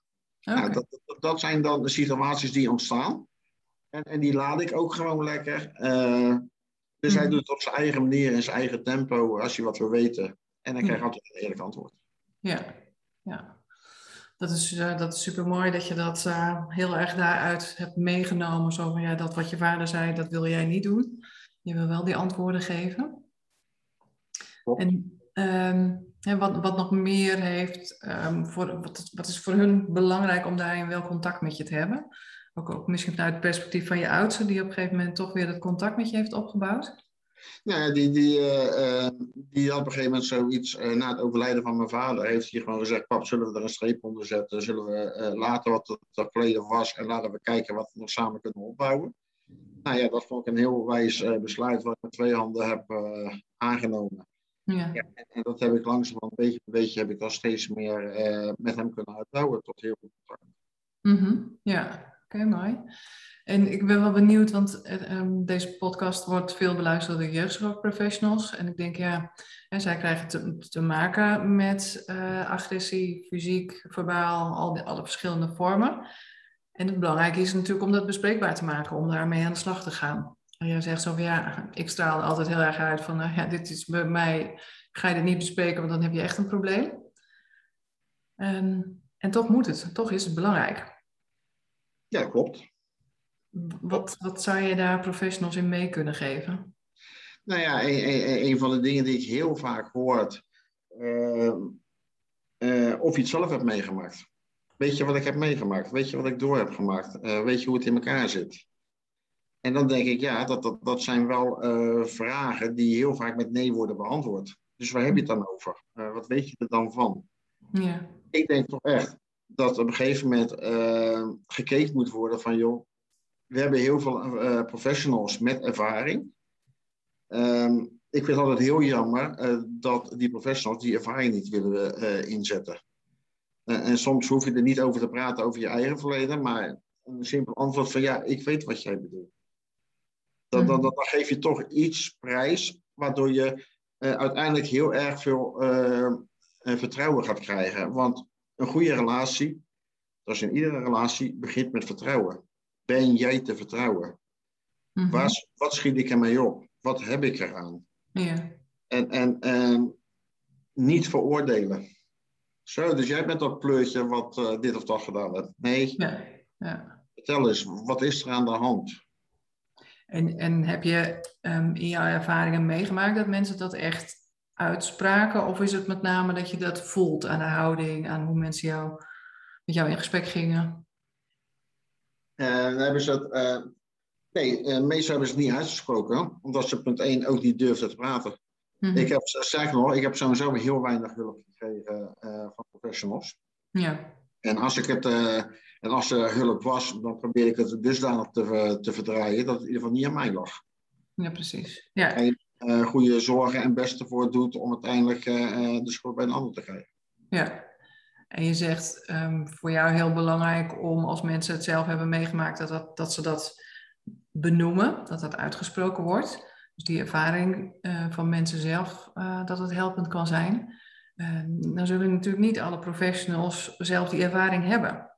Okay. Nou, dat, dat, dat, zijn dan de situaties die ontstaan. En, en die laat ik ook gewoon lekker. Uh, dus hij Mhm. doet het op zijn eigen manier, in zijn eigen tempo, als je wat wil weten. En dan krijg je altijd een eerlijk antwoord. Ja, ja. Dat is, uh, dat is super mooi dat je dat uh, heel erg daaruit hebt meegenomen. Zo van ja, dat wat je vader zei, dat wil jij niet doen. Je wil wel die antwoorden geven. En um, wat, wat nog meer heeft, um, voor, wat, wat is voor hun belangrijk om daarin wel contact met je te hebben? Ook, ook misschien vanuit het perspectief van je oudste, die op een gegeven moment toch weer het contact met je heeft opgebouwd? Nou, die, die, uh, uh, die had op een gegeven moment zoiets, uh, na het overlijden van mijn vader, heeft hij gewoon gezegd, pap, zullen we er een streep onder zetten? Zullen we laten wat het, het verleden was en laten we kijken wat we nog samen kunnen opbouwen? Nou ja, dat vond ik een heel wijs besluit wat ik met twee handen heb aangenomen. Ja. Ja, en, dat heb ik langzamerhand, beetje bij beetje, heb ik dan steeds meer met hem kunnen uitbouwen tot heel goed contact. Mm -hmm. Ja, oké, okay, mooi. En ik ben wel benieuwd, want um, deze podcast wordt veel beluisterd door jeugdzorgprofessionals. En ik denk, ja, en zij krijgen te, te maken met uh, agressie, fysiek, verbaal, al die, alle verschillende vormen. En het belangrijke is natuurlijk om dat bespreekbaar te maken, om daarmee aan de slag te gaan. En jij zegt zo van, ja, ik straal altijd heel erg uit van, uh, ja, dit is bij mij, ga je dit niet bespreken, want dan heb je echt een probleem. Um, en toch moet het, toch is het belangrijk. Ja, klopt. Wat, wat zou je daar professionals in mee kunnen geven? Nou ja, een, een, een van de dingen die ik heel vaak hoor, uh, uh, of je het zelf hebt meegemaakt. Weet je wat ik heb meegemaakt? Weet je wat ik door heb gemaakt? Uh, weet je hoe het in elkaar zit? En dan denk ik, ja, dat, dat, dat zijn wel vragen die heel vaak met nee worden beantwoord. Dus waar heb je het dan over? wat weet je er dan van? Ja. Ik denk toch echt dat op een gegeven moment gekeken moet worden van, joh, we hebben heel veel professionals met ervaring. Um, ik vind het altijd heel jammer dat die professionals die ervaring niet willen inzetten. en soms hoef je er niet over te praten over je eigen verleden, maar een simpel antwoord van ja, ik weet wat jij bedoelt. Dan, dan, dan, dan geef je toch iets prijs, waardoor je uiteindelijk heel erg veel vertrouwen gaat krijgen. Want een goede relatie, zoals in iedere relatie, begint met vertrouwen ben jij te vertrouwen? Mhm. Waar, wat schiet ik ermee op? Wat heb ik eraan? Ja. En, en, en niet veroordelen. Zo, dus jij bent dat pleurtje wat uh, dit of dat gedaan hebt. Nee. Ja. ja. Vertel eens, wat is er aan de hand? En, en heb je um, in jouw ervaringen meegemaakt dat mensen dat echt uitspraken? Of is het met name dat je dat voelt aan de houding, aan hoe mensen jou, met jou in gesprek gingen? Uh, dan hebben ze het. Uh, nee, uh, meestal hebben ze het niet uitgesproken, omdat ze punt 1 ook niet durfden te praten. Mhm. Ik heb, zeg nog, ik heb sowieso heel weinig hulp gekregen van professionals. Ja. En als, ik het, en als er hulp was, dan probeer ik het dusdanig te, te verdraaien dat het in ieder geval niet aan mij lag. Ja, precies. Ja. En uh, goede zorgen en beste voor doet om uiteindelijk de schuld bij een ander te krijgen. Ja, en je zegt um, voor jou heel belangrijk om als mensen het zelf hebben meegemaakt, dat, dat, dat ze dat benoemen, dat dat uitgesproken wordt. Dus die ervaring van mensen zelf, dat het helpend kan zijn. Uh, dan zullen natuurlijk niet alle professionals zelf die ervaring hebben.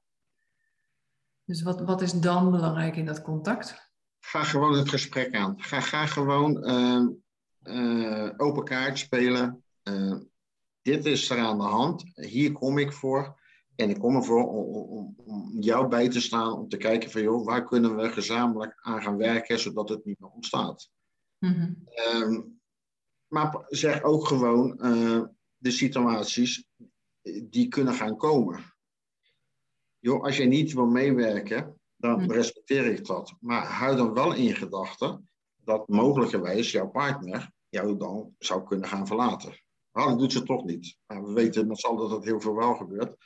Dus wat, wat is dan belangrijk in dat contact? Ga gewoon het gesprek aan. Ga, ga gewoon ehm, open kaart spelen dit is er aan de hand, hier kom ik voor. En ik kom ervoor om, om, om, jou bij te staan, om te kijken van joh, waar kunnen we gezamenlijk aan gaan werken, zodat het niet meer ontstaat. Mm maar zeg ook gewoon uh, de situaties die kunnen gaan komen. Joh, als je niet wil meewerken, dan mhm. respecteer ik dat. Maar hou dan wel in gedachten dat mogelijkerwijs jouw partner jou dan zou kunnen gaan verlaten. Nou, dat doet ze toch niet. Maar we weten met z'n allen dat dat heel veel wel gebeurt.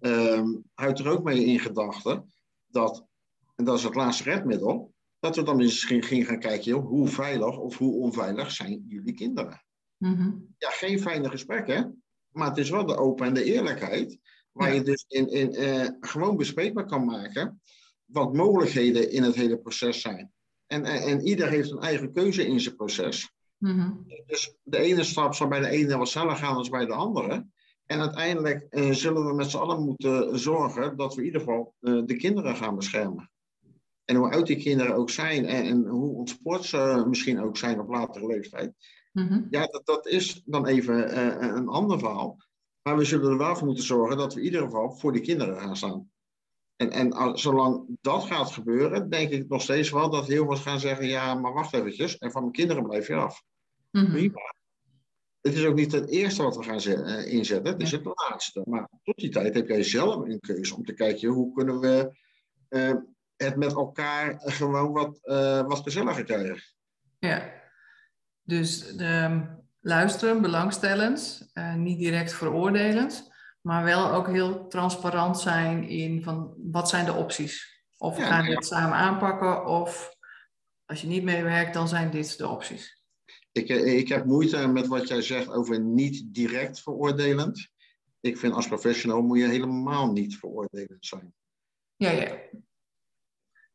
Um, houdt er ook mee in gedachten dat, en dat is het laatste redmiddel, dat we dan misschien gaan kijken, joh, hoe veilig of hoe onveilig zijn jullie kinderen? Mm Ja, geen fijne gesprekken, maar het is wel de open en de eerlijkheid, waar je dus in, in, uh, gewoon bespreekbaar kan maken wat mogelijkheden in het hele proces zijn. En, en, en ieder heeft een eigen keuze in zijn proces. Mm Dus de ene stap zal bij de ene wat sneller gaan dan bij de andere. En uiteindelijk uh, zullen we met z'n allen moeten zorgen dat we in ieder geval uh, de kinderen gaan beschermen. En hoe oud die kinderen ook zijn en, en hoe ontspoord ze misschien ook zijn op latere leeftijd. Mm Ja, dat, dat is dan even uh, een ander verhaal. Maar we zullen er wel voor moeten zorgen dat we in ieder geval voor de kinderen gaan staan. En, en zolang dat gaat gebeuren, denk ik nog steeds wel dat heel veel gaan zeggen: ja, maar wacht eventjes, en van mijn kinderen blijf je af. Mm Het is ook niet het eerste wat we gaan eh, inzetten, het is het laatste. Maar tot die tijd heb jij zelf een keuze om te kijken hoe kunnen we uh, het met elkaar gewoon wat, uh, wat gezelliger krijgen. Ja, dus de, luisteren, belangstellend, niet direct veroordelend, maar wel ook heel transparant zijn in van wat zijn de opties. Of we gaan dit samen aanpakken, of als je niet meewerkt, dan zijn dit de opties ik, eh, ik heb moeite met wat jij zegt over niet direct veroordelend. Ik vind als professional moet je helemaal niet veroordelend zijn. Ja, ja.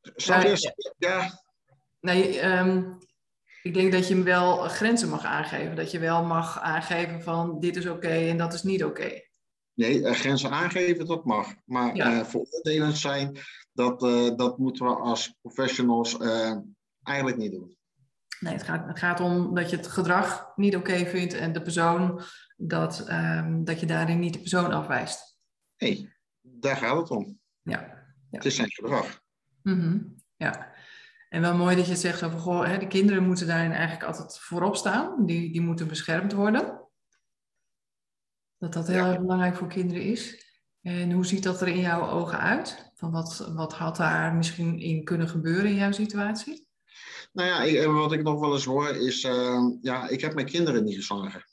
Zou je, ja. Nee, ehm, ik denk dat je wel grenzen mag aangeven. Dat je wel mag aangeven van dit is oké en dat is niet oké. Nee, uh, grenzen aangeven, dat mag. Maar ja. uh, veroordelend zijn, dat, uh, dat moeten we als professionals eigenlijk niet doen. Nee, het gaat, het gaat om dat je het gedrag niet oké vindt en de persoon, dat, um, dat je daarin niet de persoon afwijst. Nee, daar gaat het om. Ja. ja. Het is zijn gedrag. Mm -hmm. Ja. En wel mooi dat je het zegt over, goh, hè, de kinderen moeten daarin eigenlijk altijd voorop staan. Die, die moeten beschermd worden. Dat dat heel erg belangrijk voor kinderen is. En hoe ziet dat er in jouw ogen uit? Van wat, wat had daar misschien in kunnen gebeuren in jouw situatie? Nou ja, ik, eh, wat ik nog wel eens hoor is, uh, ja, ik heb mijn kinderen niet geslagen.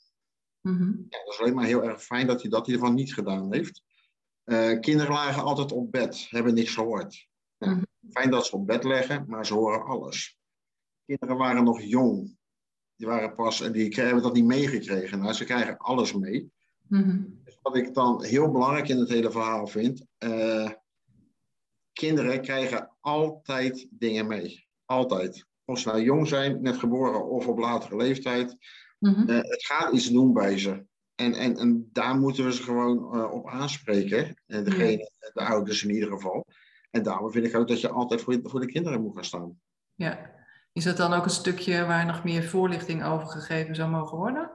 Mm ja, dat is alleen maar heel erg fijn dat hij dat in ieder geval niet gedaan heeft. Uh, kinderen lagen altijd op bed, hebben niks gehoord. Ja, Fijn dat ze op bed leggen, maar ze horen alles. Kinderen waren nog jong. Die waren pas, en die hebben dat niet meegekregen. Nou, ze krijgen alles mee. Mm dus wat ik dan heel belangrijk in het hele verhaal vind, uh, kinderen krijgen altijd dingen mee. Altijd of ze nou jong zijn, net geboren of op latere leeftijd. Mm het gaat iets doen bij ze. En, en, en daar moeten we ze gewoon uh, op aanspreken. En degene, de ouders in ieder geval. En daarom vind ik ook dat je altijd voor, voor de kinderen moet gaan staan. Ja. Is dat dan ook een stukje waar nog meer voorlichting over gegeven zou mogen worden?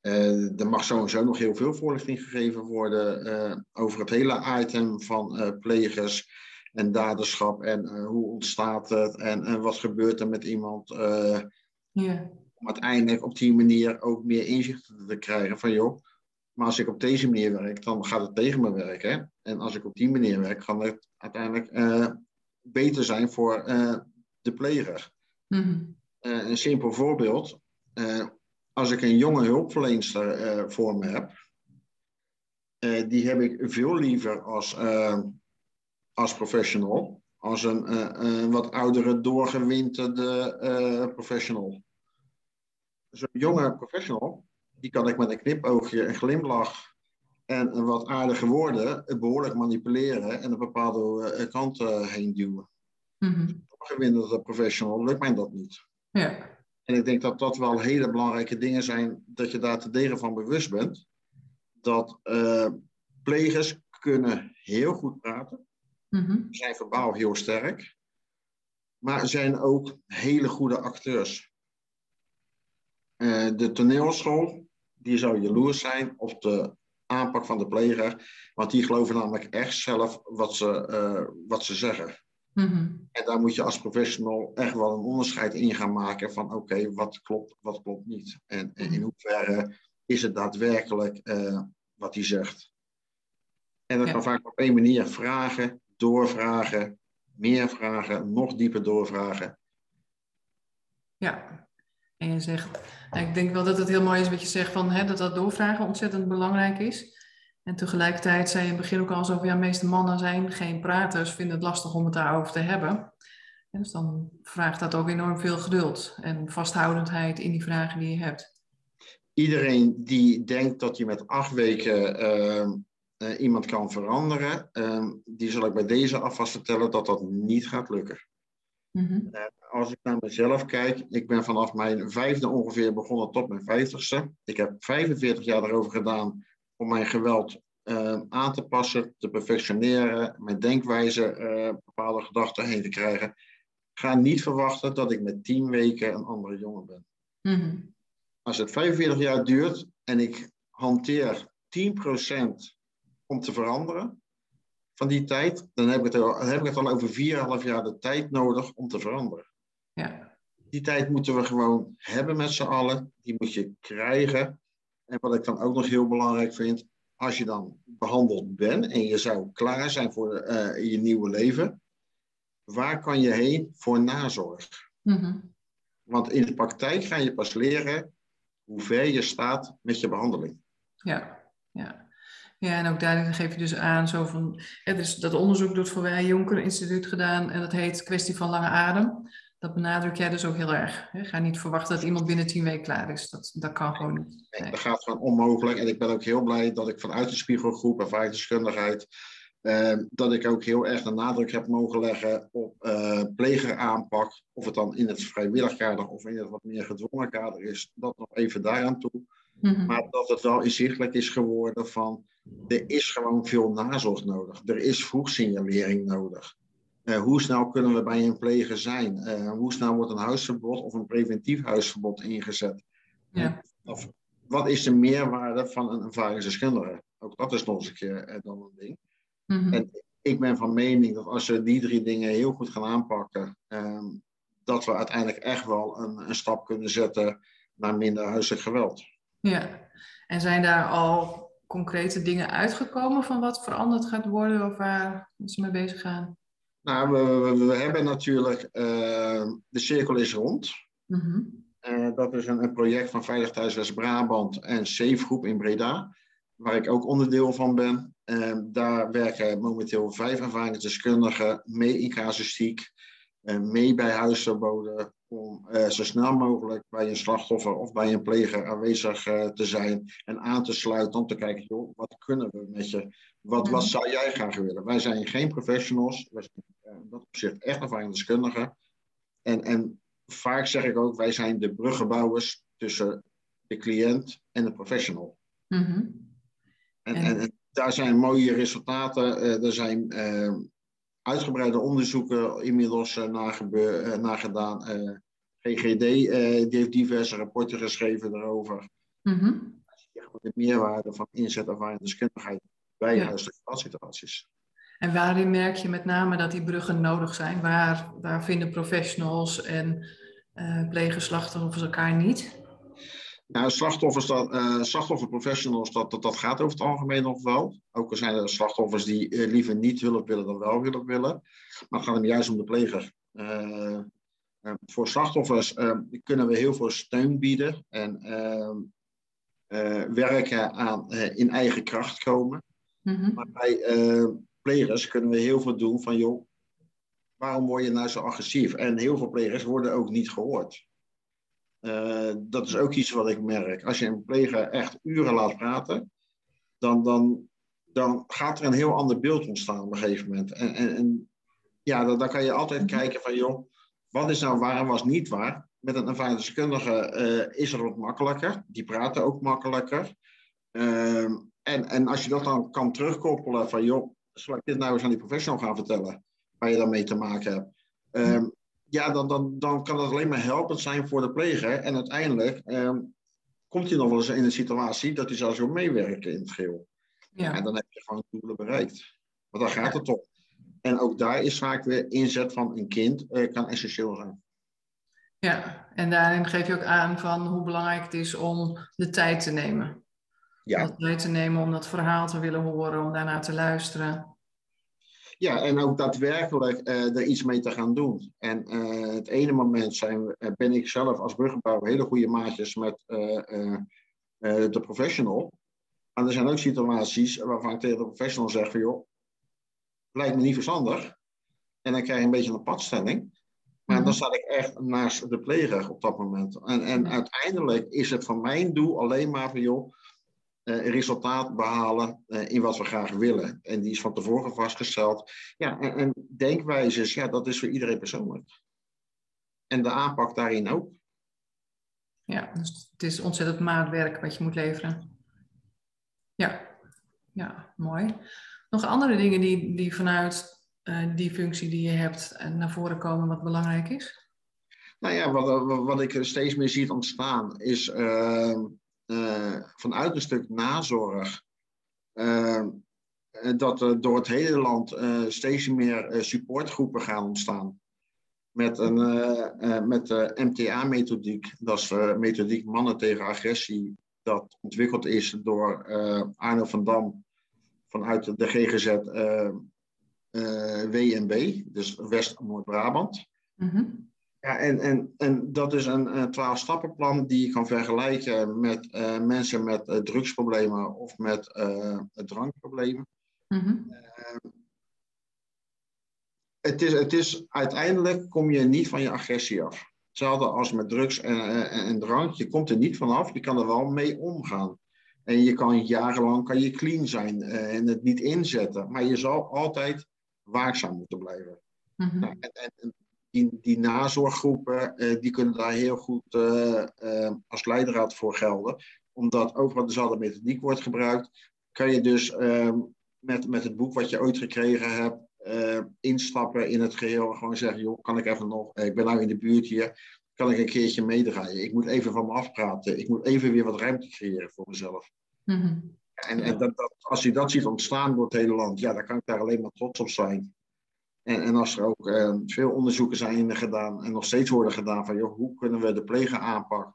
Uh, er mag sowieso nog heel veel voorlichting gegeven worden uh, over het hele item van plegers en daderschap en hoe ontstaat het en, wat gebeurt er met iemand. Om uiteindelijk op die manier ook meer inzicht te krijgen van joh, maar als ik op deze manier werk, dan gaat het tegen me werken. En als ik op die manier werk, kan het uiteindelijk uh, beter zijn voor de pleger. Mm een simpel voorbeeld. als ik een jonge hulpverleenster voor me heb, die heb ik veel liever als, als professional, als een, een wat oudere, doorgewinterde professional. Zo'n jonge professional, die kan ik met een knipoogje, een glimlach en een wat aardige woorden behoorlijk manipuleren en een bepaalde kant heen duwen. Mm -hmm. Professional lukt mij dat niet. Ja. En ik denk dat dat wel hele belangrijke dingen zijn, dat je daar te degen van bewust bent. Dat uh, plegers kunnen heel goed praten, mm zijn verbaal heel sterk, maar zijn ook hele goede acteurs. Uh, de toneelschool, die zou jaloers zijn op de aanpak van de pleger, want die geloven namelijk echt zelf wat ze, uh, wat ze zeggen. Mm-hmm. En daar moet je als professional echt wel een onderscheid in gaan maken van oké, wat klopt, wat klopt niet. En, en, in mm-hmm. hoeverre is het daadwerkelijk uh, wat hij zegt. En dat ja. kan vaak op één manier vragen, doorvragen, meer vragen, nog dieper doorvragen. Ja, en je zegt, nou, ik denk wel dat het heel mooi is wat je zegt van hè, dat dat doorvragen ontzettend belangrijk is. En tegelijkertijd zei je in het begin ook al zo van ja, meeste mannen zijn geen praters, vinden het lastig om het daarover te hebben. En dus dan vraagt dat ook enorm veel geduld en vasthoudendheid in die vragen die je hebt. Iedereen die denkt dat je met acht weken uh, uh, iemand kan veranderen, uh, die zal ik bij deze alvast vertellen dat dat niet gaat lukken. Mm-hmm. als ik naar mezelf kijk, ik ben vanaf mijn vijfde ongeveer begonnen tot mijn vijftigste. Ik heb 45 jaar erover gedaan om mijn geweld uh, aan te passen, te perfectioneren, mijn denkwijze uh, bepaalde gedachten heen te krijgen. Ga niet verwachten dat ik met tien weken een andere jongen ben. Mm-hmm. Als het 45 jaar duurt en ik hanteer 10% om te veranderen van die tijd, dan heb ik het, dan heb ik het al over 4,5 jaar de tijd nodig om te veranderen. Ja. Die tijd moeten we gewoon hebben met z'n allen. Die moet je krijgen. En wat ik dan ook nog heel belangrijk vind, als je dan behandeld bent en je zou klaar zijn voor uh, je nieuwe leven, waar kan je heen voor nazorg? Mm-hmm. Want in de praktijk ga je pas leren hoe ver je staat met je behandeling. Ja, ja. Ja, en ook daarin geef je dus aan, zo van, dus dat onderzoek doet voor wij Jonker Instituut gedaan en dat heet kwestie van lange adem dat benadruk jij dus ook heel erg. Hè? Ga niet verwachten dat iemand binnen tien weken klaar is. Dat, dat kan gewoon niet. Nee. dat gaat gewoon onmogelijk. En ik ben ook heel blij dat ik vanuit de spiegelgroep ervaringsdeskundigheid... Uh, dat ik ook heel erg de nadruk heb mogen leggen op uh, plegeraanpak. Of het dan in het vrijwillig kader of in het wat meer gedwongen kader is. Dat nog even daaraan toe. Mm-hmm. Maar dat het wel inzichtelijk is geworden van... er is gewoon veel nazorg nodig. Er is vroegsignalering nodig. Uh, hoe snel kunnen we bij een pleger zijn? Uh, hoe snel wordt een huisverbod of een preventief huisverbod ingezet? Ja. Of wat is de meerwaarde van een ervaringsdeskundige? Ook dat is nog eens een keer uh, dan een ding. Mm-hmm. En ik ben van mening dat als we die drie dingen heel goed gaan aanpakken, ehm, dat we uiteindelijk echt wel een, een stap kunnen zetten naar minder huiselijk geweld. Ja, en zijn daar al concrete dingen uitgekomen van wat veranderd gaat worden of waar ze mee bezig gaan? Nou, we, we, hebben natuurlijk uh, De Cirkel is Rond. Mm-hmm. uh, dat is een, een, project van Veilig Thuis West-Brabant en Safe Groep in Breda, waar ik ook onderdeel van ben. Uh, daar werken momenteel vijf ervaringsdeskundigen mee in casuïstiek, mee bij huisverboden, om zo snel mogelijk bij een slachtoffer of bij een pleger aanwezig te zijn en aan te sluiten om te kijken, joh, wat kunnen we met je? Wat, wat zou jij graag willen? Wij zijn geen professionals. Wij zijn in eh, dat opzicht echt ervaringsdeskundigen. En, en vaak zeg ik ook, wij zijn de bruggenbouwers tussen de cliënt en de professional. Mhm. en, en, daar zijn mooie resultaten. Er zijn uitgebreide onderzoeken inmiddels uh, naar, gedaan. GGD die heeft diverse rapporten geschreven daarover. Mm -hmm. De meerwaarde van inzet ervaringsdeskundigheid bij ja. huiselijke situaties. En waarin merk je met name dat die bruggen nodig zijn? Waar, waar vinden professionals en uh, plegers slachtoffers elkaar niet? Nou, slachtoffers, dat, uh, slachtofferprofessionals, dat, dat, dat gaat over het algemeen nog wel. Ook al zijn er slachtoffers die uh, liever niet hulp willen dan wel hulp willen. Maar het gaat hem juist om de pleger. Uh, voor slachtoffers kunnen we heel veel steun bieden en werken aan in eigen kracht komen. Mhm. Maar bij plegers kunnen we heel veel doen van, joh, waarom word je nou zo agressief? En heel veel plegers worden ook niet gehoord. Uh, dat is ook iets wat ik merk. Als je een pleger echt uren laat praten, dan, dan, dan gaat er een heel ander beeld ontstaan op een gegeven moment. En, en, en ja, dan, dan, kan je altijd mhm. kijken van, joh, wat is nou waar en was niet waar? Met een ervaringsdeskundige uh, is het wat makkelijker. Die praten ook makkelijker. Uh, en, en als je dat dan kan terugkoppelen van, joh, zal ik dit nou eens aan die professional gaan vertellen, waar je daarmee te maken hebt. Um, ja, dan, dan, dan kan dat alleen maar helpend zijn voor de pleger. En uiteindelijk um, komt hij nog wel eens in een situatie dat hij zelfs wil meewerken in het geheel. Ja. En dan heb je gewoon doelen bereikt. Want dan gaat het om. En ook daar is vaak weer inzet van een kind uh, kan essentieel zijn. Ja, en daarin geef je ook aan van hoe belangrijk het is om de tijd te nemen. Ja. De tijd te nemen om dat verhaal te willen horen, om daarna te luisteren. Ja, en ook daadwerkelijk uh, er iets mee te gaan doen. En uh, het ene moment zijn, ben ik zelf als bruggenbouwer hele goede maatjes met de professional. Maar er zijn ook situaties waarvan ik tegen de professional zeg van joh, lijkt me niet verstandig. En dan krijg je een beetje een padstelling. Maar dan mhm. sta ik echt naast de pleger op dat moment. En, en uiteindelijk is het van mijn doel alleen maar van joh, resultaat behalen uh, in wat we graag willen. En die is van tevoren vastgesteld. Ja, en, en denkwijzes, ja, dat is voor iedereen persoonlijk. En de aanpak daarin ook. Ja, dus het is ontzettend maatwerk wat je moet leveren. Ja, ja mooi. Nog andere dingen die, die vanuit uh, die functie die je hebt uh, naar voren komen wat belangrijk is? Nou ja, wat, wat ik steeds meer zie ontstaan is uh, vanuit een stuk nazorg. dat er door het hele land steeds meer supportgroepen gaan ontstaan. Met, een, met de MTA-methodiek, dat is methodiek mannen tegen agressie, dat ontwikkeld is door Arno van Dam vanuit de GGZ WNB, dus West-Noord-Brabant. Mm Ja, en, en, en dat is een twaalf-stappenplan die je kan vergelijken met uh, mensen met uh, drugsproblemen of met drankproblemen. Mm -hmm. het, is, het is uiteindelijk kom je niet van je agressie af. Hetzelfde als met drugs en, en, en drank. Je komt er niet vanaf, je kan er wel mee omgaan. En je kan jarenlang kan je clean zijn uh, en het niet inzetten. Maar je zal altijd waakzaam moeten blijven. Mm nou, en, en, die, die nazorggroepen uh, die kunnen daar heel goed uh, als leidraad voor gelden. Omdat overal dezelfde methodiek wordt gebruikt. Kan je dus ehm, met, met het boek wat je ooit gekregen hebt instappen in het geheel. Gewoon zeggen, joh, kan ik even nog, ik ben nou in de buurt hier kan ik een keertje meedraaien. Ik moet even van me afpraten. Ik moet even weer wat ruimte creëren voor mezelf. Mhm. En, en dat, dat, als je dat ziet ontstaan door het hele land, ja, dan kan ik daar alleen maar trots op zijn. En, en als er ook eh, veel onderzoeken zijn gedaan en nog steeds worden gedaan van, joh, hoe kunnen we de plegenaanpak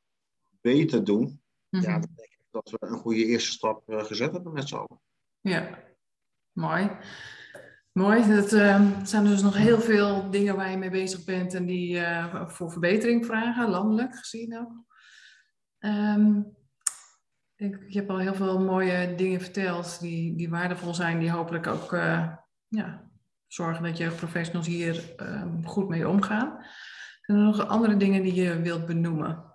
beter doen? Ja, mhm. dan denk ik dat we een goede eerste stap uh, gezet hebben met z'n allen. Ja, mooi. Mooi. Dat uh, zijn dus nog heel veel dingen waar je mee bezig bent en die uh, voor verbetering vragen, landelijk gezien ook. Um, ik, je hebt al heel veel mooie dingen verteld die, die waardevol zijn, die hopelijk ook uh, ja, zorgen dat jeugdprofessionals hier ehm, goed mee omgaan. Zijn er nog andere dingen die je wilt benoemen?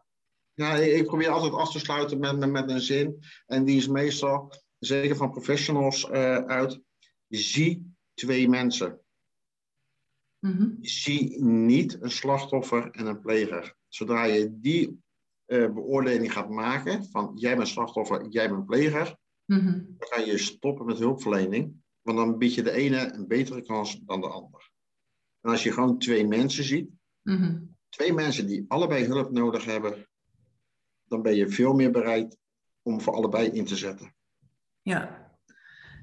Ja, ik probeer altijd af te sluiten met, met, een zin. En die is meestal, zeker van professionals uit, zie twee mensen. Mm Zie niet een slachtoffer en een pleger. Zodra je die uh, beoordeling gaat maken van jij bent slachtoffer, jij bent pleger, mhm. dan kan je stoppen met hulpverlening. Want dan bied je de ene een betere kans dan de ander. En als je gewoon twee mensen ziet, mhm. twee mensen die allebei hulp nodig hebben, dan ben je veel meer bereid om voor allebei in te zetten. Ja,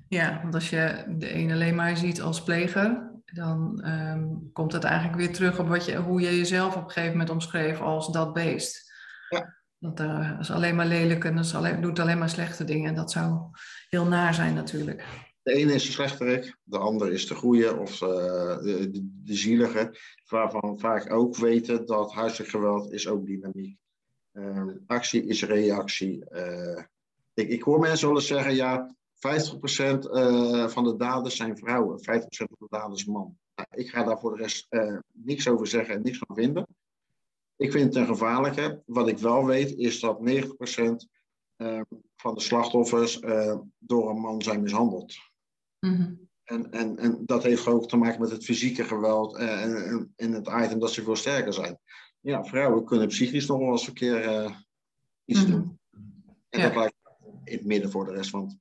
ja, want als je de een alleen maar ziet als pleger, dan ehm, komt het eigenlijk weer terug op wat je, hoe je jezelf op een gegeven moment omschreef als dat beest. Ja. Dat uh, is alleen maar lelijk en dat alleen, doet alleen maar slechte dingen. En dat zou heel naar zijn natuurlijk. De ene is de slechterik, de ander is de goede of uh, de, de, zielige. Waarvan vaak ook weten dat huiselijk geweld is ook dynamiek. Uh, actie is reactie. Uh, ik, ik hoor mensen wel eens zeggen, ja, 50% van de daders zijn vrouwen, 50% van de daders man. Nou, ik ga daar voor de rest niks over zeggen en niks van vinden. Ik vind het een gevaarlijke. Wat ik wel weet is dat 90% van de slachtoffers door een man zijn mishandeld. Mm en, en, en dat heeft ook te maken met het fysieke geweld eh, en, en, het item dat ze veel sterker zijn. Ja, vrouwen kunnen psychisch nog wel eens verkeer uh, iets mhm. doen. En dat lijkt in het midden voor de rest, want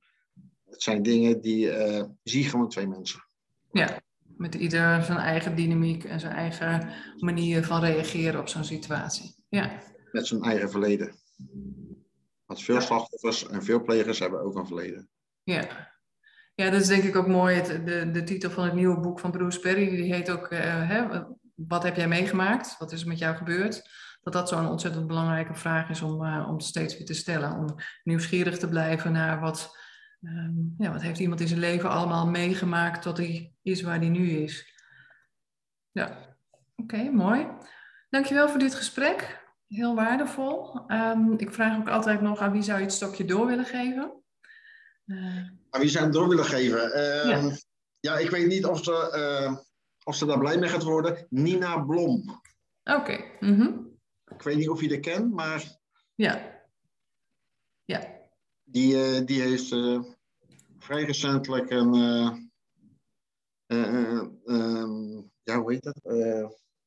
het zijn dingen die uh, zie gewoon twee mensen. Ja, met ieder zijn eigen dynamiek en zijn eigen manier van reageren op zo'n situatie. Ja. Met zijn eigen verleden. Want veel slachtoffers en veel plegers hebben ook een verleden. Ja, ja, dat is denk ik ook mooi. Het, de, de titel van het nieuwe boek van Bruce Perry, die heet ook uh, hè, Wat heb jij meegemaakt? Wat is er met jou gebeurd? Dat dat zo'n ontzettend belangrijke vraag is om, uh, om steeds weer te stellen. Om nieuwsgierig te blijven naar wat, um, ja, wat heeft iemand in zijn leven allemaal meegemaakt tot hij is waar hij nu is. Ja, oké, mooi. Dankjewel voor dit gesprek. Heel waardevol. Um, ik vraag ook altijd nog aan wie zou je het stokje door willen geven? Wie zou hem door willen geven? Uh, ja. ja. ik weet niet of ze, uh, of ze daar blij mee gaat worden. Nina Blom. Oké. Okay. Mm -hmm. Ik weet niet of je die kent, maar. Ja. Ja. Die, uh, die heeft vrij recentelijk een. Um, ja, hoe heet dat?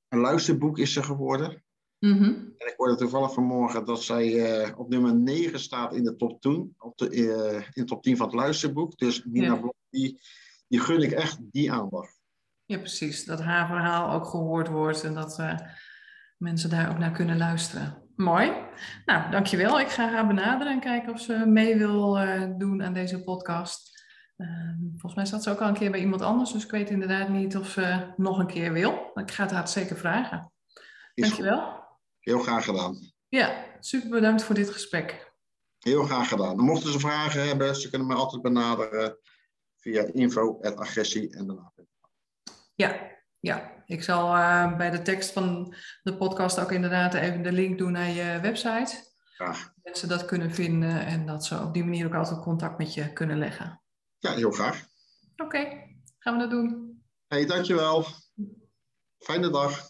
een luisterboek is ze geworden. Mm -hmm. En ik hoorde toevallig vanmorgen dat zij uh, op nummer 9 staat in de top 10, op de, uh, in de top 10 van het luisterboek. Dus Nina ja. Blok, die, die gun ik echt die aandacht. Ja, precies. Dat haar verhaal ook gehoord wordt en dat uh, mensen daar ook naar kunnen luisteren. Mooi. Nou, dankjewel. Ik ga haar benaderen en kijken of ze mee wil doen aan deze podcast. Ehm, volgens mij zat ze ook al een keer bij iemand anders, dus ik weet inderdaad niet of ze nog een keer wil. Ik ga het haar zeker vragen. Dankjewel. Heel graag gedaan. Ja, super bedankt voor dit gesprek. Heel graag gedaan. Mochten ze vragen hebben, ze kunnen me altijd benaderen via info.agressie en daarna. Ja, ja, ik zal uh, bij de tekst van de podcast ook inderdaad even de link doen naar je website. Graag. Dat mensen dat kunnen vinden en dat ze op die manier ook altijd contact met je kunnen leggen. Ja, heel graag. Oké, gaan we dat doen. Hey, dankjewel. Fijne dag.